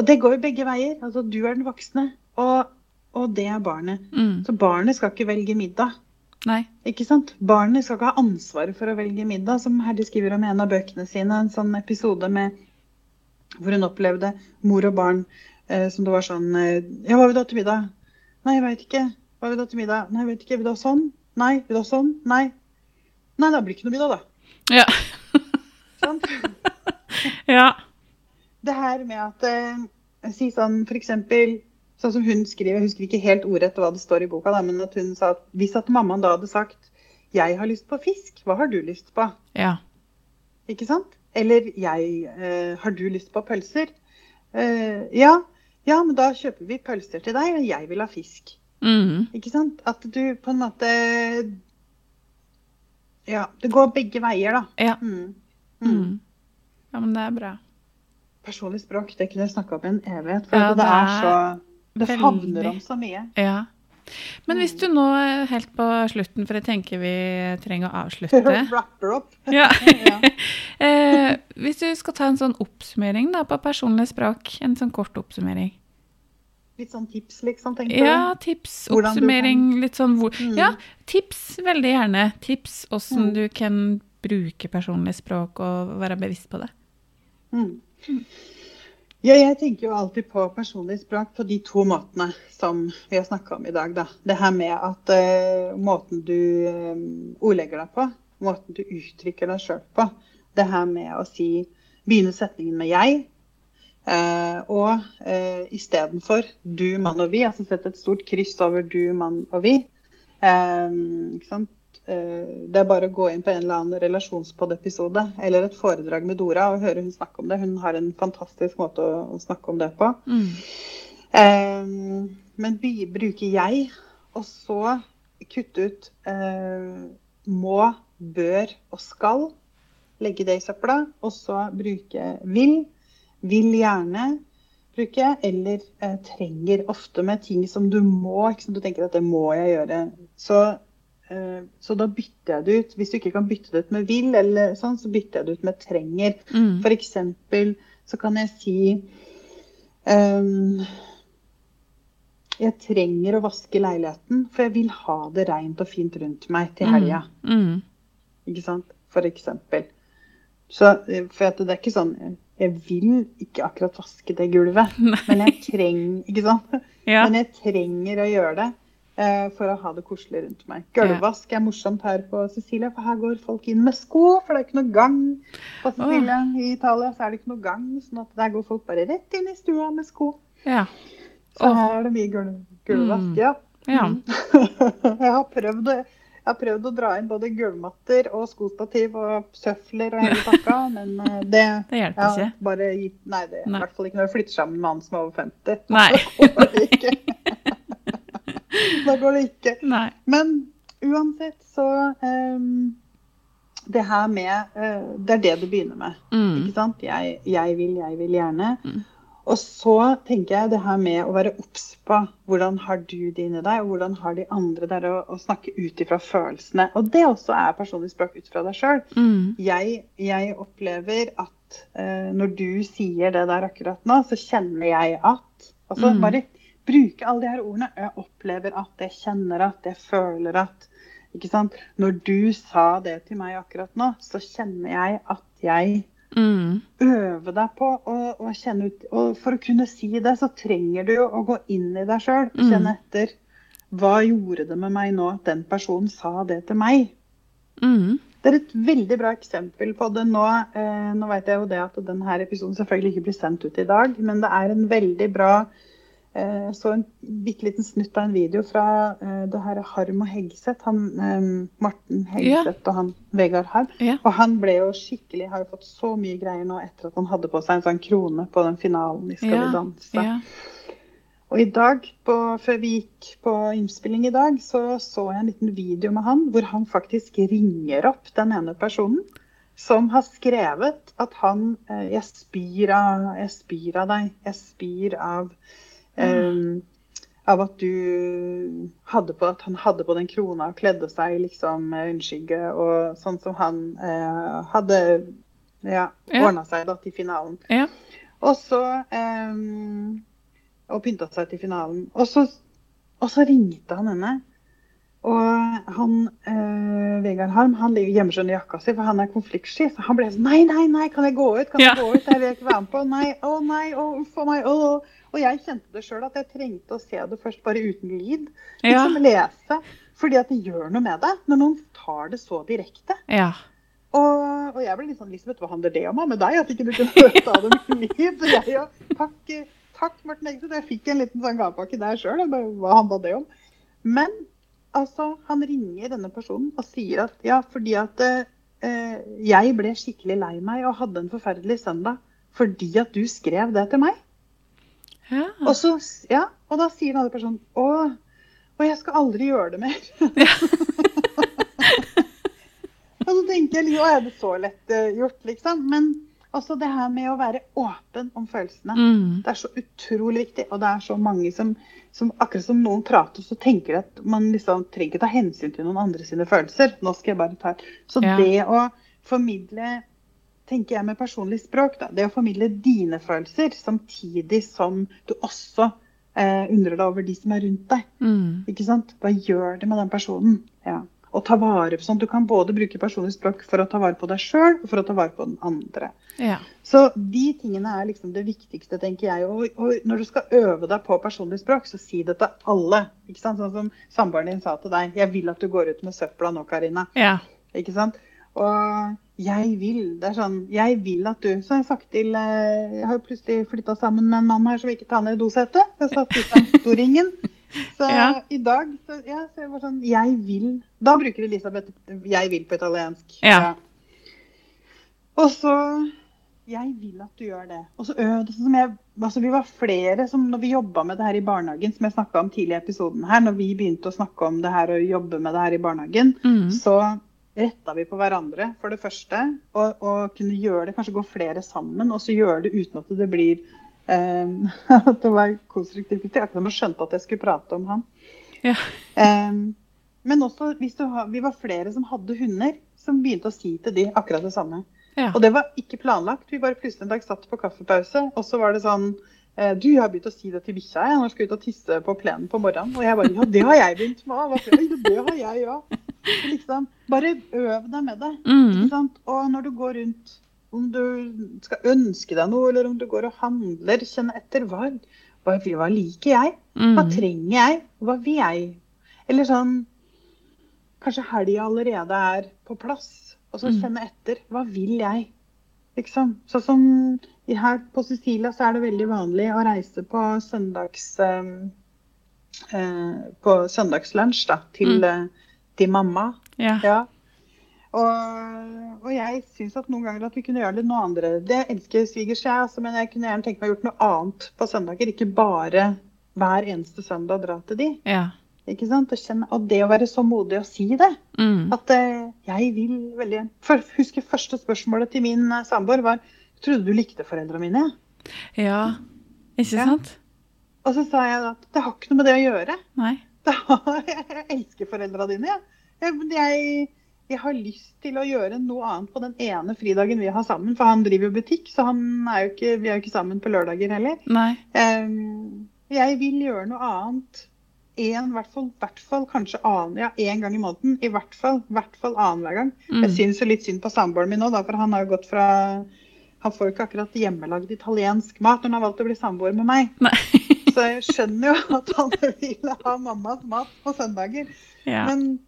[SPEAKER 2] Og det går jo begge veier. Altså, du er den voksne, og, og det er barnet.
[SPEAKER 1] Mm.
[SPEAKER 2] Så barnet skal ikke velge middag.
[SPEAKER 1] Nei.
[SPEAKER 2] Ikke sant? Barnet skal ikke ha ansvaret for å velge middag, som Herdi skriver om i en av bøkene sine. En sånn episode med, hvor hun opplevde mor og barn eh, som det var sånn eh, Ja, hva vil du ha til middag? Nei, jeg veit ikke. Hva vil du ha til middag? Nei, jeg vet ikke. Vil du ha sånn? Nei. Vil du ha sånn? Nei. Nei, det blir ikke noe middag, da.
[SPEAKER 1] Ja.
[SPEAKER 2] Sant? (laughs)
[SPEAKER 1] ja.
[SPEAKER 2] Det her med at eh, Si sånn eksempel Sånn som hun skriver, jeg husker ikke helt ordrett hva det står i boka, da, men at hun sa at hvis at mammaen da hadde sagt 'Jeg har lyst på fisk, hva har du lyst på?'
[SPEAKER 1] Ja.
[SPEAKER 2] Ikke sant? Eller 'Jeg eh, har du lyst på pølser?' eh, ja, ja, men da kjøper vi pølser til deg, og jeg vil ha fisk.
[SPEAKER 1] Mm.
[SPEAKER 2] Ikke sant? At du på en måte Ja, det går begge veier, da.
[SPEAKER 1] Ja.
[SPEAKER 2] Mm. Mm.
[SPEAKER 1] Mm. ja, men det er bra.
[SPEAKER 2] Personlig språk, det kunne jeg snakka om i en evighet. For
[SPEAKER 1] Ja,
[SPEAKER 2] det, er så Det
[SPEAKER 1] veldig-
[SPEAKER 2] favner om så mye.
[SPEAKER 1] Ja. Men hvis du nå er helt på slutten, for jeg tenker vi trenger å avslutte (laughs) ja. (laughs) (laughs) Eh, Hvis du skal ta en sånn oppsummering da, på personlig språk, en sånn kort oppsummering.
[SPEAKER 2] Litt sånn tips, liksom, tenker
[SPEAKER 1] Ja, tips,
[SPEAKER 2] du
[SPEAKER 1] oppsummering, litt sånn hvor
[SPEAKER 2] Mm.
[SPEAKER 1] Ja, tips, veldig gjerne. Tips åssen
[SPEAKER 2] Mm.
[SPEAKER 1] du kan bruke personlig språk og være bevisst på det.
[SPEAKER 2] Mm. Ja, jeg tenker jo alltid på personlig språk på de to måtene som vi har snakka om i dag. Da. Det her med at uh, måten du uh, ordlegger deg på, måten du uttrykker deg sjøl på. Det her med å si begynne setningen med 'jeg', uh, og uh, istedenfor 'du, mann og vi', altså sette et stort kryss over 'du, mann og vi'. Ikke sant? Eh, Det er bare å gå inn på en eller annen relasjonspod-episode eller et foredrag med Dora og høre hun snakke om det. Hun har en fantastisk måte å, å snakke om det på.
[SPEAKER 1] Mm.
[SPEAKER 2] Um, men bruker jeg, og så kutte ut uh, må, bør og skal. Legge det i søpla. Og så bruke vil. Vil gjerne bruke. Eller uh, trenger ofte med ting som du må. Du tenker at det må jeg gjøre. Så Så da bytter jeg det ut. Hvis du ikke kan bytte det ut med vil, eller sånn, så bytter jeg det ut med trenger.
[SPEAKER 1] Mm.
[SPEAKER 2] For eksempel så kan jeg si um, Jeg trenger å vaske leiligheten, for jeg vil ha det rent og fint rundt meg til helga.
[SPEAKER 1] Mm.
[SPEAKER 2] Ikke sant? For eksempel. Så, eh, for at det er ikke sånn Jeg vil ikke akkurat vaske det gulvet, (laughs)
[SPEAKER 1] Nei.
[SPEAKER 2] men jeg trenger Ikke sant?
[SPEAKER 1] Ja.
[SPEAKER 2] Men jeg trenger å gjøre det eh, for å ha det koselig rundt meg. Gulvvask er morsomt her på Sicilia, for her går folk inn med sko. For det er ikke noe gang på Sicilia. I Italia så er det ikke noe gang, sånn at der går folk bare rett inn i stua med sko.
[SPEAKER 1] ja.
[SPEAKER 2] Så
[SPEAKER 1] Åh.
[SPEAKER 2] her er det mye gulv, gulvvask,
[SPEAKER 1] Mm.
[SPEAKER 2] ja.
[SPEAKER 1] Ja. (laughs)
[SPEAKER 2] Jeg, har prøvd, jeg har prøvd å dra inn både gulvmatter og skostativ og søfler og hele pakka, (laughs) men eh, det
[SPEAKER 1] Det hjelper ikke.
[SPEAKER 2] bare, Nei, det er i hvert fall ikke når du flytter sammen med mann som er over 50.
[SPEAKER 1] Nei. (laughs) (laughs)
[SPEAKER 2] Da går det ikke.
[SPEAKER 1] Nei.
[SPEAKER 2] Men uansett så um, Det her med uh, Det er det du begynner med.
[SPEAKER 1] Mm.
[SPEAKER 2] Ikke sant? Jeg, jeg vil, jeg vil gjerne.
[SPEAKER 1] Mm.
[SPEAKER 2] Og så tenker jeg det her med å være obs på hvordan har du det inni deg, og hvordan har de andre der å, å snakke ut ifra følelsene. Og det også er personlig språk ut fra deg sjøl.
[SPEAKER 1] Mm.
[SPEAKER 2] Jeg, jeg opplever at uh, når du sier det der akkurat nå, så kjenner jeg at Altså
[SPEAKER 1] Mm.
[SPEAKER 2] bare bruke alle de her ordene. Jeg opplever at, jeg kjenner at, jeg føler at. Ikke sant? Når du sa det til meg akkurat nå, så kjenner jeg at jeg
[SPEAKER 1] Mm.
[SPEAKER 2] øver deg på å, å kjenne ut Og for å kunne si det, så trenger du jo å gå inn i deg sjøl.
[SPEAKER 1] Mm.
[SPEAKER 2] Kjenne etter. Hva gjorde det med meg nå at den personen sa det til meg?
[SPEAKER 1] Mm.
[SPEAKER 2] Det er et veldig bra eksempel på det nå. Eh, nå vet jeg jo det at denne episoden selvfølgelig ikke blir sendt ut i dag, men det er en veldig bra eh, Så en bitte liten snutt av en video fra eh, det her Harm og Hegseth. Han, eh, Morten Hegseth og han Vegard Harm.
[SPEAKER 1] Ja.
[SPEAKER 2] Og han ble jo skikkelig, har jo fått så mye greier nå etter at han hadde på seg en sånn krone på den finalen i Skal
[SPEAKER 1] Ja.
[SPEAKER 2] vi danse.
[SPEAKER 1] Ja.
[SPEAKER 2] Og i dag, på, før vi gikk på innspilling i dag, så så jeg en liten video med han hvor han faktisk ringer opp den ene personen som har skrevet at han eh, Jeg spyr av, jeg spyr av deg. Jeg spyr av eh, av at du hadde på at han hadde på den krona og kledde seg liksom med øyenskygge og sånn som han eh, hadde ja,
[SPEAKER 1] Ja.
[SPEAKER 2] ordna seg da til finalen.
[SPEAKER 1] Ja.
[SPEAKER 2] Og så eh, Og pynta seg til finalen. Og så, og så ringte han henne. Og han, eh, Vegard Harm han ligger- gjemmer seg under jakka si, for han er konfliktsky. Så han ble sånn Nei, nei, nei, kan jeg gå ut? Kan
[SPEAKER 1] Ja.
[SPEAKER 2] jeg gå ut? Jeg vil ikke være med på. Nei, å nei, å oh, for meg. Å. Og jeg kjente det sjøl, at jeg trengte å se det først bare uten lyd.
[SPEAKER 1] Ja.
[SPEAKER 2] Liksom lese. Fordi at det gjør noe med deg når noen tar det så direkte.
[SPEAKER 1] Ja.
[SPEAKER 2] Og, og jeg ble litt sånn Lisbeth, hva handler det om med deg? At ikke du kunne ta det med lyd? Jeg, ja, takk, takk, Morten Eggeseth. Jeg fikk en liten sånn gavepakke der sjøl. Hva handla det om? Men altså, han ringer denne personen og sier at ja, fordi at eh, jeg ble skikkelig lei meg og hadde en forferdelig søndag fordi at du skrev det til meg.
[SPEAKER 1] Ja.
[SPEAKER 2] Og, så, ja, og da sier den andre personen å, og jeg skal aldri gjøre det mer. (laughs) og så tenker jeg å, er det så lett eh, gjort, liksom? Men også det her med å være åpen om følelsene.
[SPEAKER 1] Mm.
[SPEAKER 2] Det er så utrolig viktig. Og det er så mange som, som akkurat som noen prater, så tenker de at man liksom trenger ikke ta hensyn til noen andre sine følelser. Nå skal jeg bare ta Så
[SPEAKER 1] Ja.
[SPEAKER 2] det å formidle tenker jeg med personlig språk, da, det å formidle dine følelser samtidig som du også eh, undrer deg over de som er rundt deg.
[SPEAKER 1] Mm.
[SPEAKER 2] Ikke sant? Hva gjør det med den personen? Ja. Og ta vare på sånn. Du kan både bruke personlig språk for å ta vare på deg sjøl og for å ta vare på den andre.
[SPEAKER 1] Ja.
[SPEAKER 2] Så de tingene er liksom det viktigste, tenker jeg. Og, og når du skal øve deg på personlig språk, så si det til alle. Ikke sant? Sånn som samboeren din sa til deg. 'Jeg vil at du går ut med søpla nå, Karina'.
[SPEAKER 1] Ja.
[SPEAKER 2] Ikke sant? Og jeg vil det er sånn, jeg vil at du Så har jeg sagt til eh, Jeg har plutselig flytta sammen med en mann her som ikke tar ned dosetet. Jeg satt (laughs) utenfor ringen. Så
[SPEAKER 1] Ja.
[SPEAKER 2] i dag så, ja, så jeg var sånn Jeg vil Da bruker Elisabeth 'jeg vil' på italiensk.
[SPEAKER 1] Ja.
[SPEAKER 2] Og så Jeg vil at du gjør det. Og så øde... sånn som jeg altså Vi var flere som når vi jobba med det her i barnehagen, som jeg snakka om tidlig i episoden her, når vi begynte å snakke om det her og jobbe med det her i barnehagen,
[SPEAKER 1] Mm.
[SPEAKER 2] så retta vi på hverandre, for det første. Og, og kunne gjøre det, kanskje gå flere sammen, og så gjøre det uten at det blir um, (laughs) At det var konstruktivt. Akkurat som jeg skjønte at jeg skulle prate om han.
[SPEAKER 1] Ja.
[SPEAKER 2] Um, men også hvis du har, vi var flere som hadde hunder, som begynte å si til de akkurat det samme.
[SPEAKER 1] Ja.
[SPEAKER 2] Og det var ikke planlagt. Vi bare plutselig en dag satt på kaffepause, og så var det sånn eh, Du, har begynt å si det til bikkja. Jeg nå skal ut og tisse på plenen på morgenen. Og jeg bare Ja, det har jeg begynt med òg. Det har jeg òg. Liksom, bare øv deg med det.
[SPEAKER 1] Mm.
[SPEAKER 2] Ikke sant? Og når du går rundt, om du skal ønske deg noe, eller om du går og handler, kjenne etter hva, hva, hva liker jeg? Hva
[SPEAKER 1] Mm.
[SPEAKER 2] trenger jeg? Hva vil jeg? Eller sånn Kanskje helga allerede er på plass, og så
[SPEAKER 1] Mm.
[SPEAKER 2] kjenne etter. Hva vil jeg? Liksom. Sånn som her på Sicilia så er det veldig vanlig å reise på søndags eh, eh, På søndagslunsj da, til,
[SPEAKER 1] Mm.
[SPEAKER 2] Til mamma.
[SPEAKER 1] Ja.
[SPEAKER 2] Ja. Og, og jeg syns at noen ganger at vi kunne gjøre det noe andre. Det elsker svigers jeg, altså, men jeg kunne gjerne tenke meg å gjort noe annet på søndager. Ikke bare hver eneste søndag dra til de.
[SPEAKER 1] Ja.
[SPEAKER 2] Ikke sant? Og, kjenne, og det å være så modig å si det.
[SPEAKER 1] Mm.
[SPEAKER 2] At eh, jeg vil veldig for, Husker første spørsmålet til min eh, samboer var Trodde du likte foreldrene mine?
[SPEAKER 1] ja. Ikke
[SPEAKER 2] Ja.
[SPEAKER 1] sant?
[SPEAKER 2] Og så sa jeg at det har ikke noe med det å gjøre.
[SPEAKER 1] Nei. (laughs)
[SPEAKER 2] Jeg elsker foreldrene dine, jeg. Jeg, jeg. Har lyst til å gjøre noe annet på den ene fridagen vi har sammen. For han driver jo butikk, så han er jo ikke, vi er jo ikke sammen på lørdager heller.
[SPEAKER 1] Nei.
[SPEAKER 2] Ehm, jeg vil gjøre noe annet. En, hvert fall, hvert fall kanskje annen, ja, en gang i måneden. I hvert fall, hvert fall annenhver gang.
[SPEAKER 1] Mm.
[SPEAKER 2] Jeg syns litt synd på samboeren min nå, da, for han har jo gått fra Han får jo ikke akkurat hjemmelagd italiensk mat når han har valgt å bli samboer med meg.
[SPEAKER 1] Nei.
[SPEAKER 2] Så jeg skjønner jo at han vil ha mammas mat på søndager.
[SPEAKER 1] Ja.
[SPEAKER 2] Men,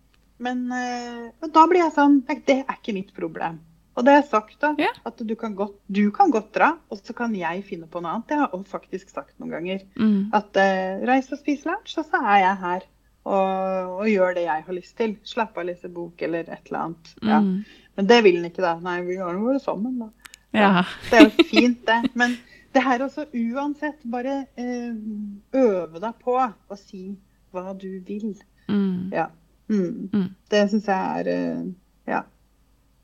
[SPEAKER 2] men, eh, da blir jeg sånn Det er ikke mitt problem. Og det har jeg sagt, da.
[SPEAKER 1] Ja.
[SPEAKER 2] At du kan, godt, du kan godt dra, og så kan jeg finne på noe annet. Det har jeg faktisk sagt noen ganger.
[SPEAKER 1] Mm.
[SPEAKER 2] At uh, reis og spis lunsj, og så er jeg her. Og, og gjør det jeg har lyst til. Slapp av, lese bok eller et eller annet. Ja.
[SPEAKER 1] Mm.
[SPEAKER 2] Men det vil han ikke, da. Nei, vi gjør noe sammen, da.
[SPEAKER 1] Ja.
[SPEAKER 2] Det er jo fint, det. Men det her også, uansett, bare eh, øve deg på å si hva du vil.
[SPEAKER 1] Mm.
[SPEAKER 2] Ja. Mm.
[SPEAKER 1] Mm.
[SPEAKER 2] Det syns jeg er eh, Ja.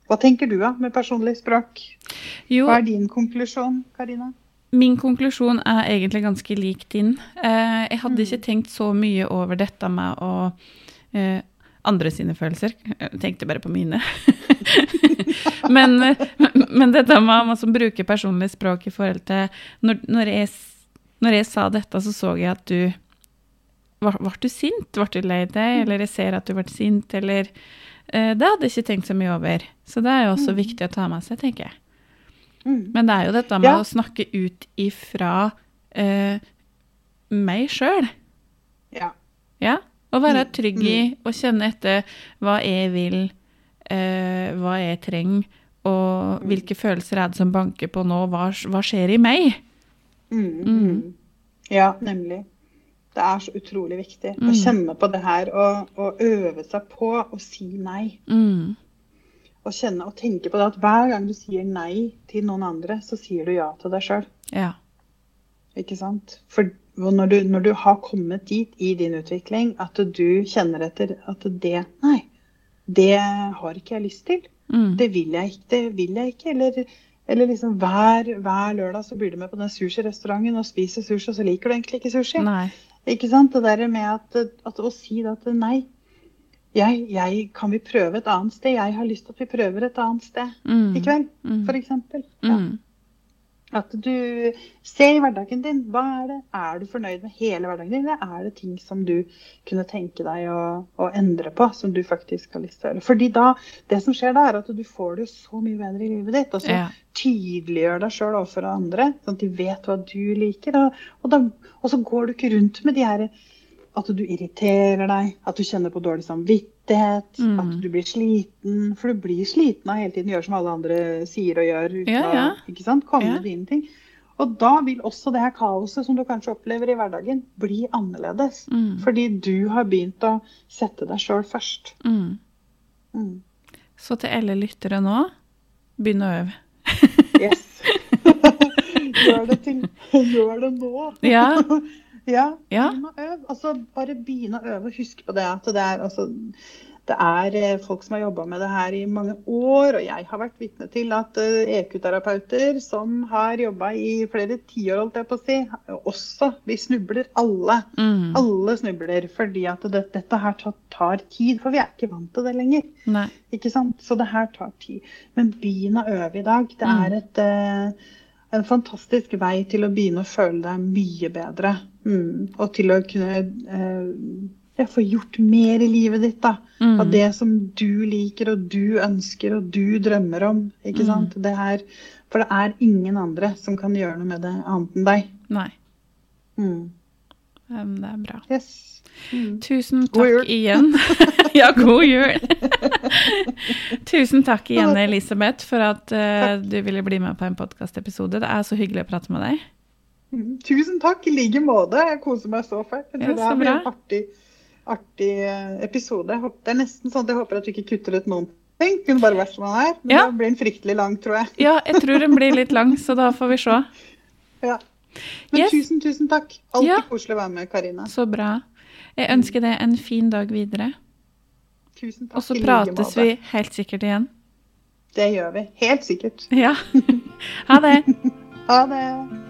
[SPEAKER 2] Hva tenker du da, med personlig språk?
[SPEAKER 1] Jo,
[SPEAKER 2] Hva er din konklusjon, Karina?
[SPEAKER 1] min konklusjon er egentlig ganske lik din. Eh, jeg hadde
[SPEAKER 2] Mm.
[SPEAKER 1] ikke tenkt så mye over dette med å andre sine følelser. Jeg tenkte bare på mine. (laughs) (laughs) men, men dette med man som bruker personlig språk i forhold til Når, når, jeg, når jeg sa dette, så så jeg at du Ble du sint? Ble du lei deg? Eller jeg ser at du ble sint, eller eh, Det hadde jeg ikke tenkt så mye over. Så det er jo også
[SPEAKER 2] Mm.
[SPEAKER 1] viktig å ta med seg, tenker jeg.
[SPEAKER 2] Mm.
[SPEAKER 1] Men det er jo dette med
[SPEAKER 2] Ja.
[SPEAKER 1] å snakke ut ifra eh, meg sjøl.
[SPEAKER 2] Ja.
[SPEAKER 1] Ja? Å være
[SPEAKER 2] Mm,
[SPEAKER 1] trygg i å kjenne etter hva jeg vil, eh, hva jeg trenger, og hvilke følelser er det som banker på nå, hva, hva skjer i meg?
[SPEAKER 2] Mm,
[SPEAKER 1] Mm.
[SPEAKER 2] mm. Ja, nemlig. Det er så utrolig viktig å
[SPEAKER 1] Mm.
[SPEAKER 2] kjenne på det her og, og øve seg på å si nei.
[SPEAKER 1] Mm.
[SPEAKER 2] Og kjenne og tenke på det at hver gang du sier nei til noen andre, så sier du ja til deg sjøl.
[SPEAKER 1] Ja.
[SPEAKER 2] Ikke sant? For når du, når du har kommet dit i din utvikling at du kjenner etter at det Nei, det har ikke jeg lyst til.
[SPEAKER 1] Mm.
[SPEAKER 2] Det vil jeg ikke. Det vil jeg ikke. Eller, eller liksom hver, hver lørdag så blir du med på den sushirestauranten og spiser sushi, og så liker du egentlig ikke sushi.
[SPEAKER 1] Nei.
[SPEAKER 2] Ikke sant? Det der med at, at å si at nei, jeg, jeg, kan vi prøve et annet sted? Jeg har lyst til at vi prøver et annet sted
[SPEAKER 1] Mm.
[SPEAKER 2] i kveld,
[SPEAKER 1] Mm.
[SPEAKER 2] eksempel. Ja.
[SPEAKER 1] Mm.
[SPEAKER 2] At du ser i hverdagen din. Hva er det? Er du fornøyd med hele hverdagen din, eller er det ting som du kunne tenke deg å, å endre på, som du faktisk har lyst til å gjøre? Fordi da, det som skjer da, er at du får det så mye bedre i livet ditt. Og så
[SPEAKER 1] Ja.
[SPEAKER 2] tydeliggjør deg sjøl overfor andre, sånn at de vet hva du liker. Og, og, da, og så går du ikke rundt med de her at du irriterer deg, at du kjenner på dårlig samvittighet,
[SPEAKER 1] Mm.
[SPEAKER 2] at du blir sliten. For du blir sliten av hele tiden gjøre som alle andre sier og gjør. Uten
[SPEAKER 1] Ja, ja.
[SPEAKER 2] å ikke sant? komme
[SPEAKER 1] Ja.
[SPEAKER 2] med dine ting. Og da vil også det her kaoset som du kanskje opplever i hverdagen, bli annerledes.
[SPEAKER 1] Mm.
[SPEAKER 2] Fordi du har begynt å sette deg sjøl først.
[SPEAKER 1] Mm.
[SPEAKER 2] Mm.
[SPEAKER 1] Så til alle lyttere nå, begynn å øve.
[SPEAKER 2] Yes. (laughs) gjør, det til, (laughs) gjør det nå.
[SPEAKER 1] Ja. (laughs)
[SPEAKER 2] Ja,
[SPEAKER 1] Ja.
[SPEAKER 2] begynn å øve. Altså, bare begynn å øve og husk på det at det er, altså, det er eh, folk som har jobba med det her i mange år. Og jeg har vært vitne til at eh, EQ-terapeuter som har jobba i flere tiår, holdt jeg på å si, også Vi snubler alle.
[SPEAKER 1] Mm.
[SPEAKER 2] Alle snubler fordi at det, dette her tar, tar tid. For vi er ikke vant til det lenger.
[SPEAKER 1] Nei.
[SPEAKER 2] Ikke sant? Så det her tar tid. Men begynn å øve i dag. Det
[SPEAKER 1] Mm.
[SPEAKER 2] er et, eh, en fantastisk vei til å begynne å føle deg mye bedre. Mm. Og til å kunne eh, ja, få gjort mer i livet ditt. da.
[SPEAKER 1] Mm.
[SPEAKER 2] Av det som du liker og du ønsker og du drømmer om. ikke
[SPEAKER 1] Mm.
[SPEAKER 2] sant? Det er, for det er ingen andre som kan gjøre noe med det annet enn deg.
[SPEAKER 1] Nei. Um, det er bra.
[SPEAKER 2] Yes. Mm. (laughs) (laughs)
[SPEAKER 1] Tusen takk igjen. ja, god jul. Tusen takk igjen, Elisabeth, for at uh, du ville bli med på en podkastepisode. Det er så hyggelig å prate med deg.
[SPEAKER 2] Mm. Tusen takk i like måte. Jeg koser meg så fælt. Jeg
[SPEAKER 1] Ja,
[SPEAKER 2] det
[SPEAKER 1] er
[SPEAKER 2] her blir en artig, artig eh, episode. Det er nesten sånn at jeg håper at du ikke kutter ut noen ting. Kunne bare vært som den er. Men
[SPEAKER 1] Ja.
[SPEAKER 2] det blir en fryktelig lang, tror jeg.
[SPEAKER 1] Ja, jeg tror den blir litt lang, så da får vi se. (laughs)
[SPEAKER 2] Ja. Men
[SPEAKER 1] Yes.
[SPEAKER 2] tusen, tusen takk. Alltid
[SPEAKER 1] Ja.
[SPEAKER 2] koselig å være med, Karina.
[SPEAKER 1] Så bra. Jeg ønsker deg en fin dag videre.
[SPEAKER 2] Tusen takk.
[SPEAKER 1] Og så prates vi helt sikkert igjen.
[SPEAKER 2] Det gjør vi. Helt sikkert.
[SPEAKER 1] Ja. (laughs) Ha det. (laughs)
[SPEAKER 2] Ha det.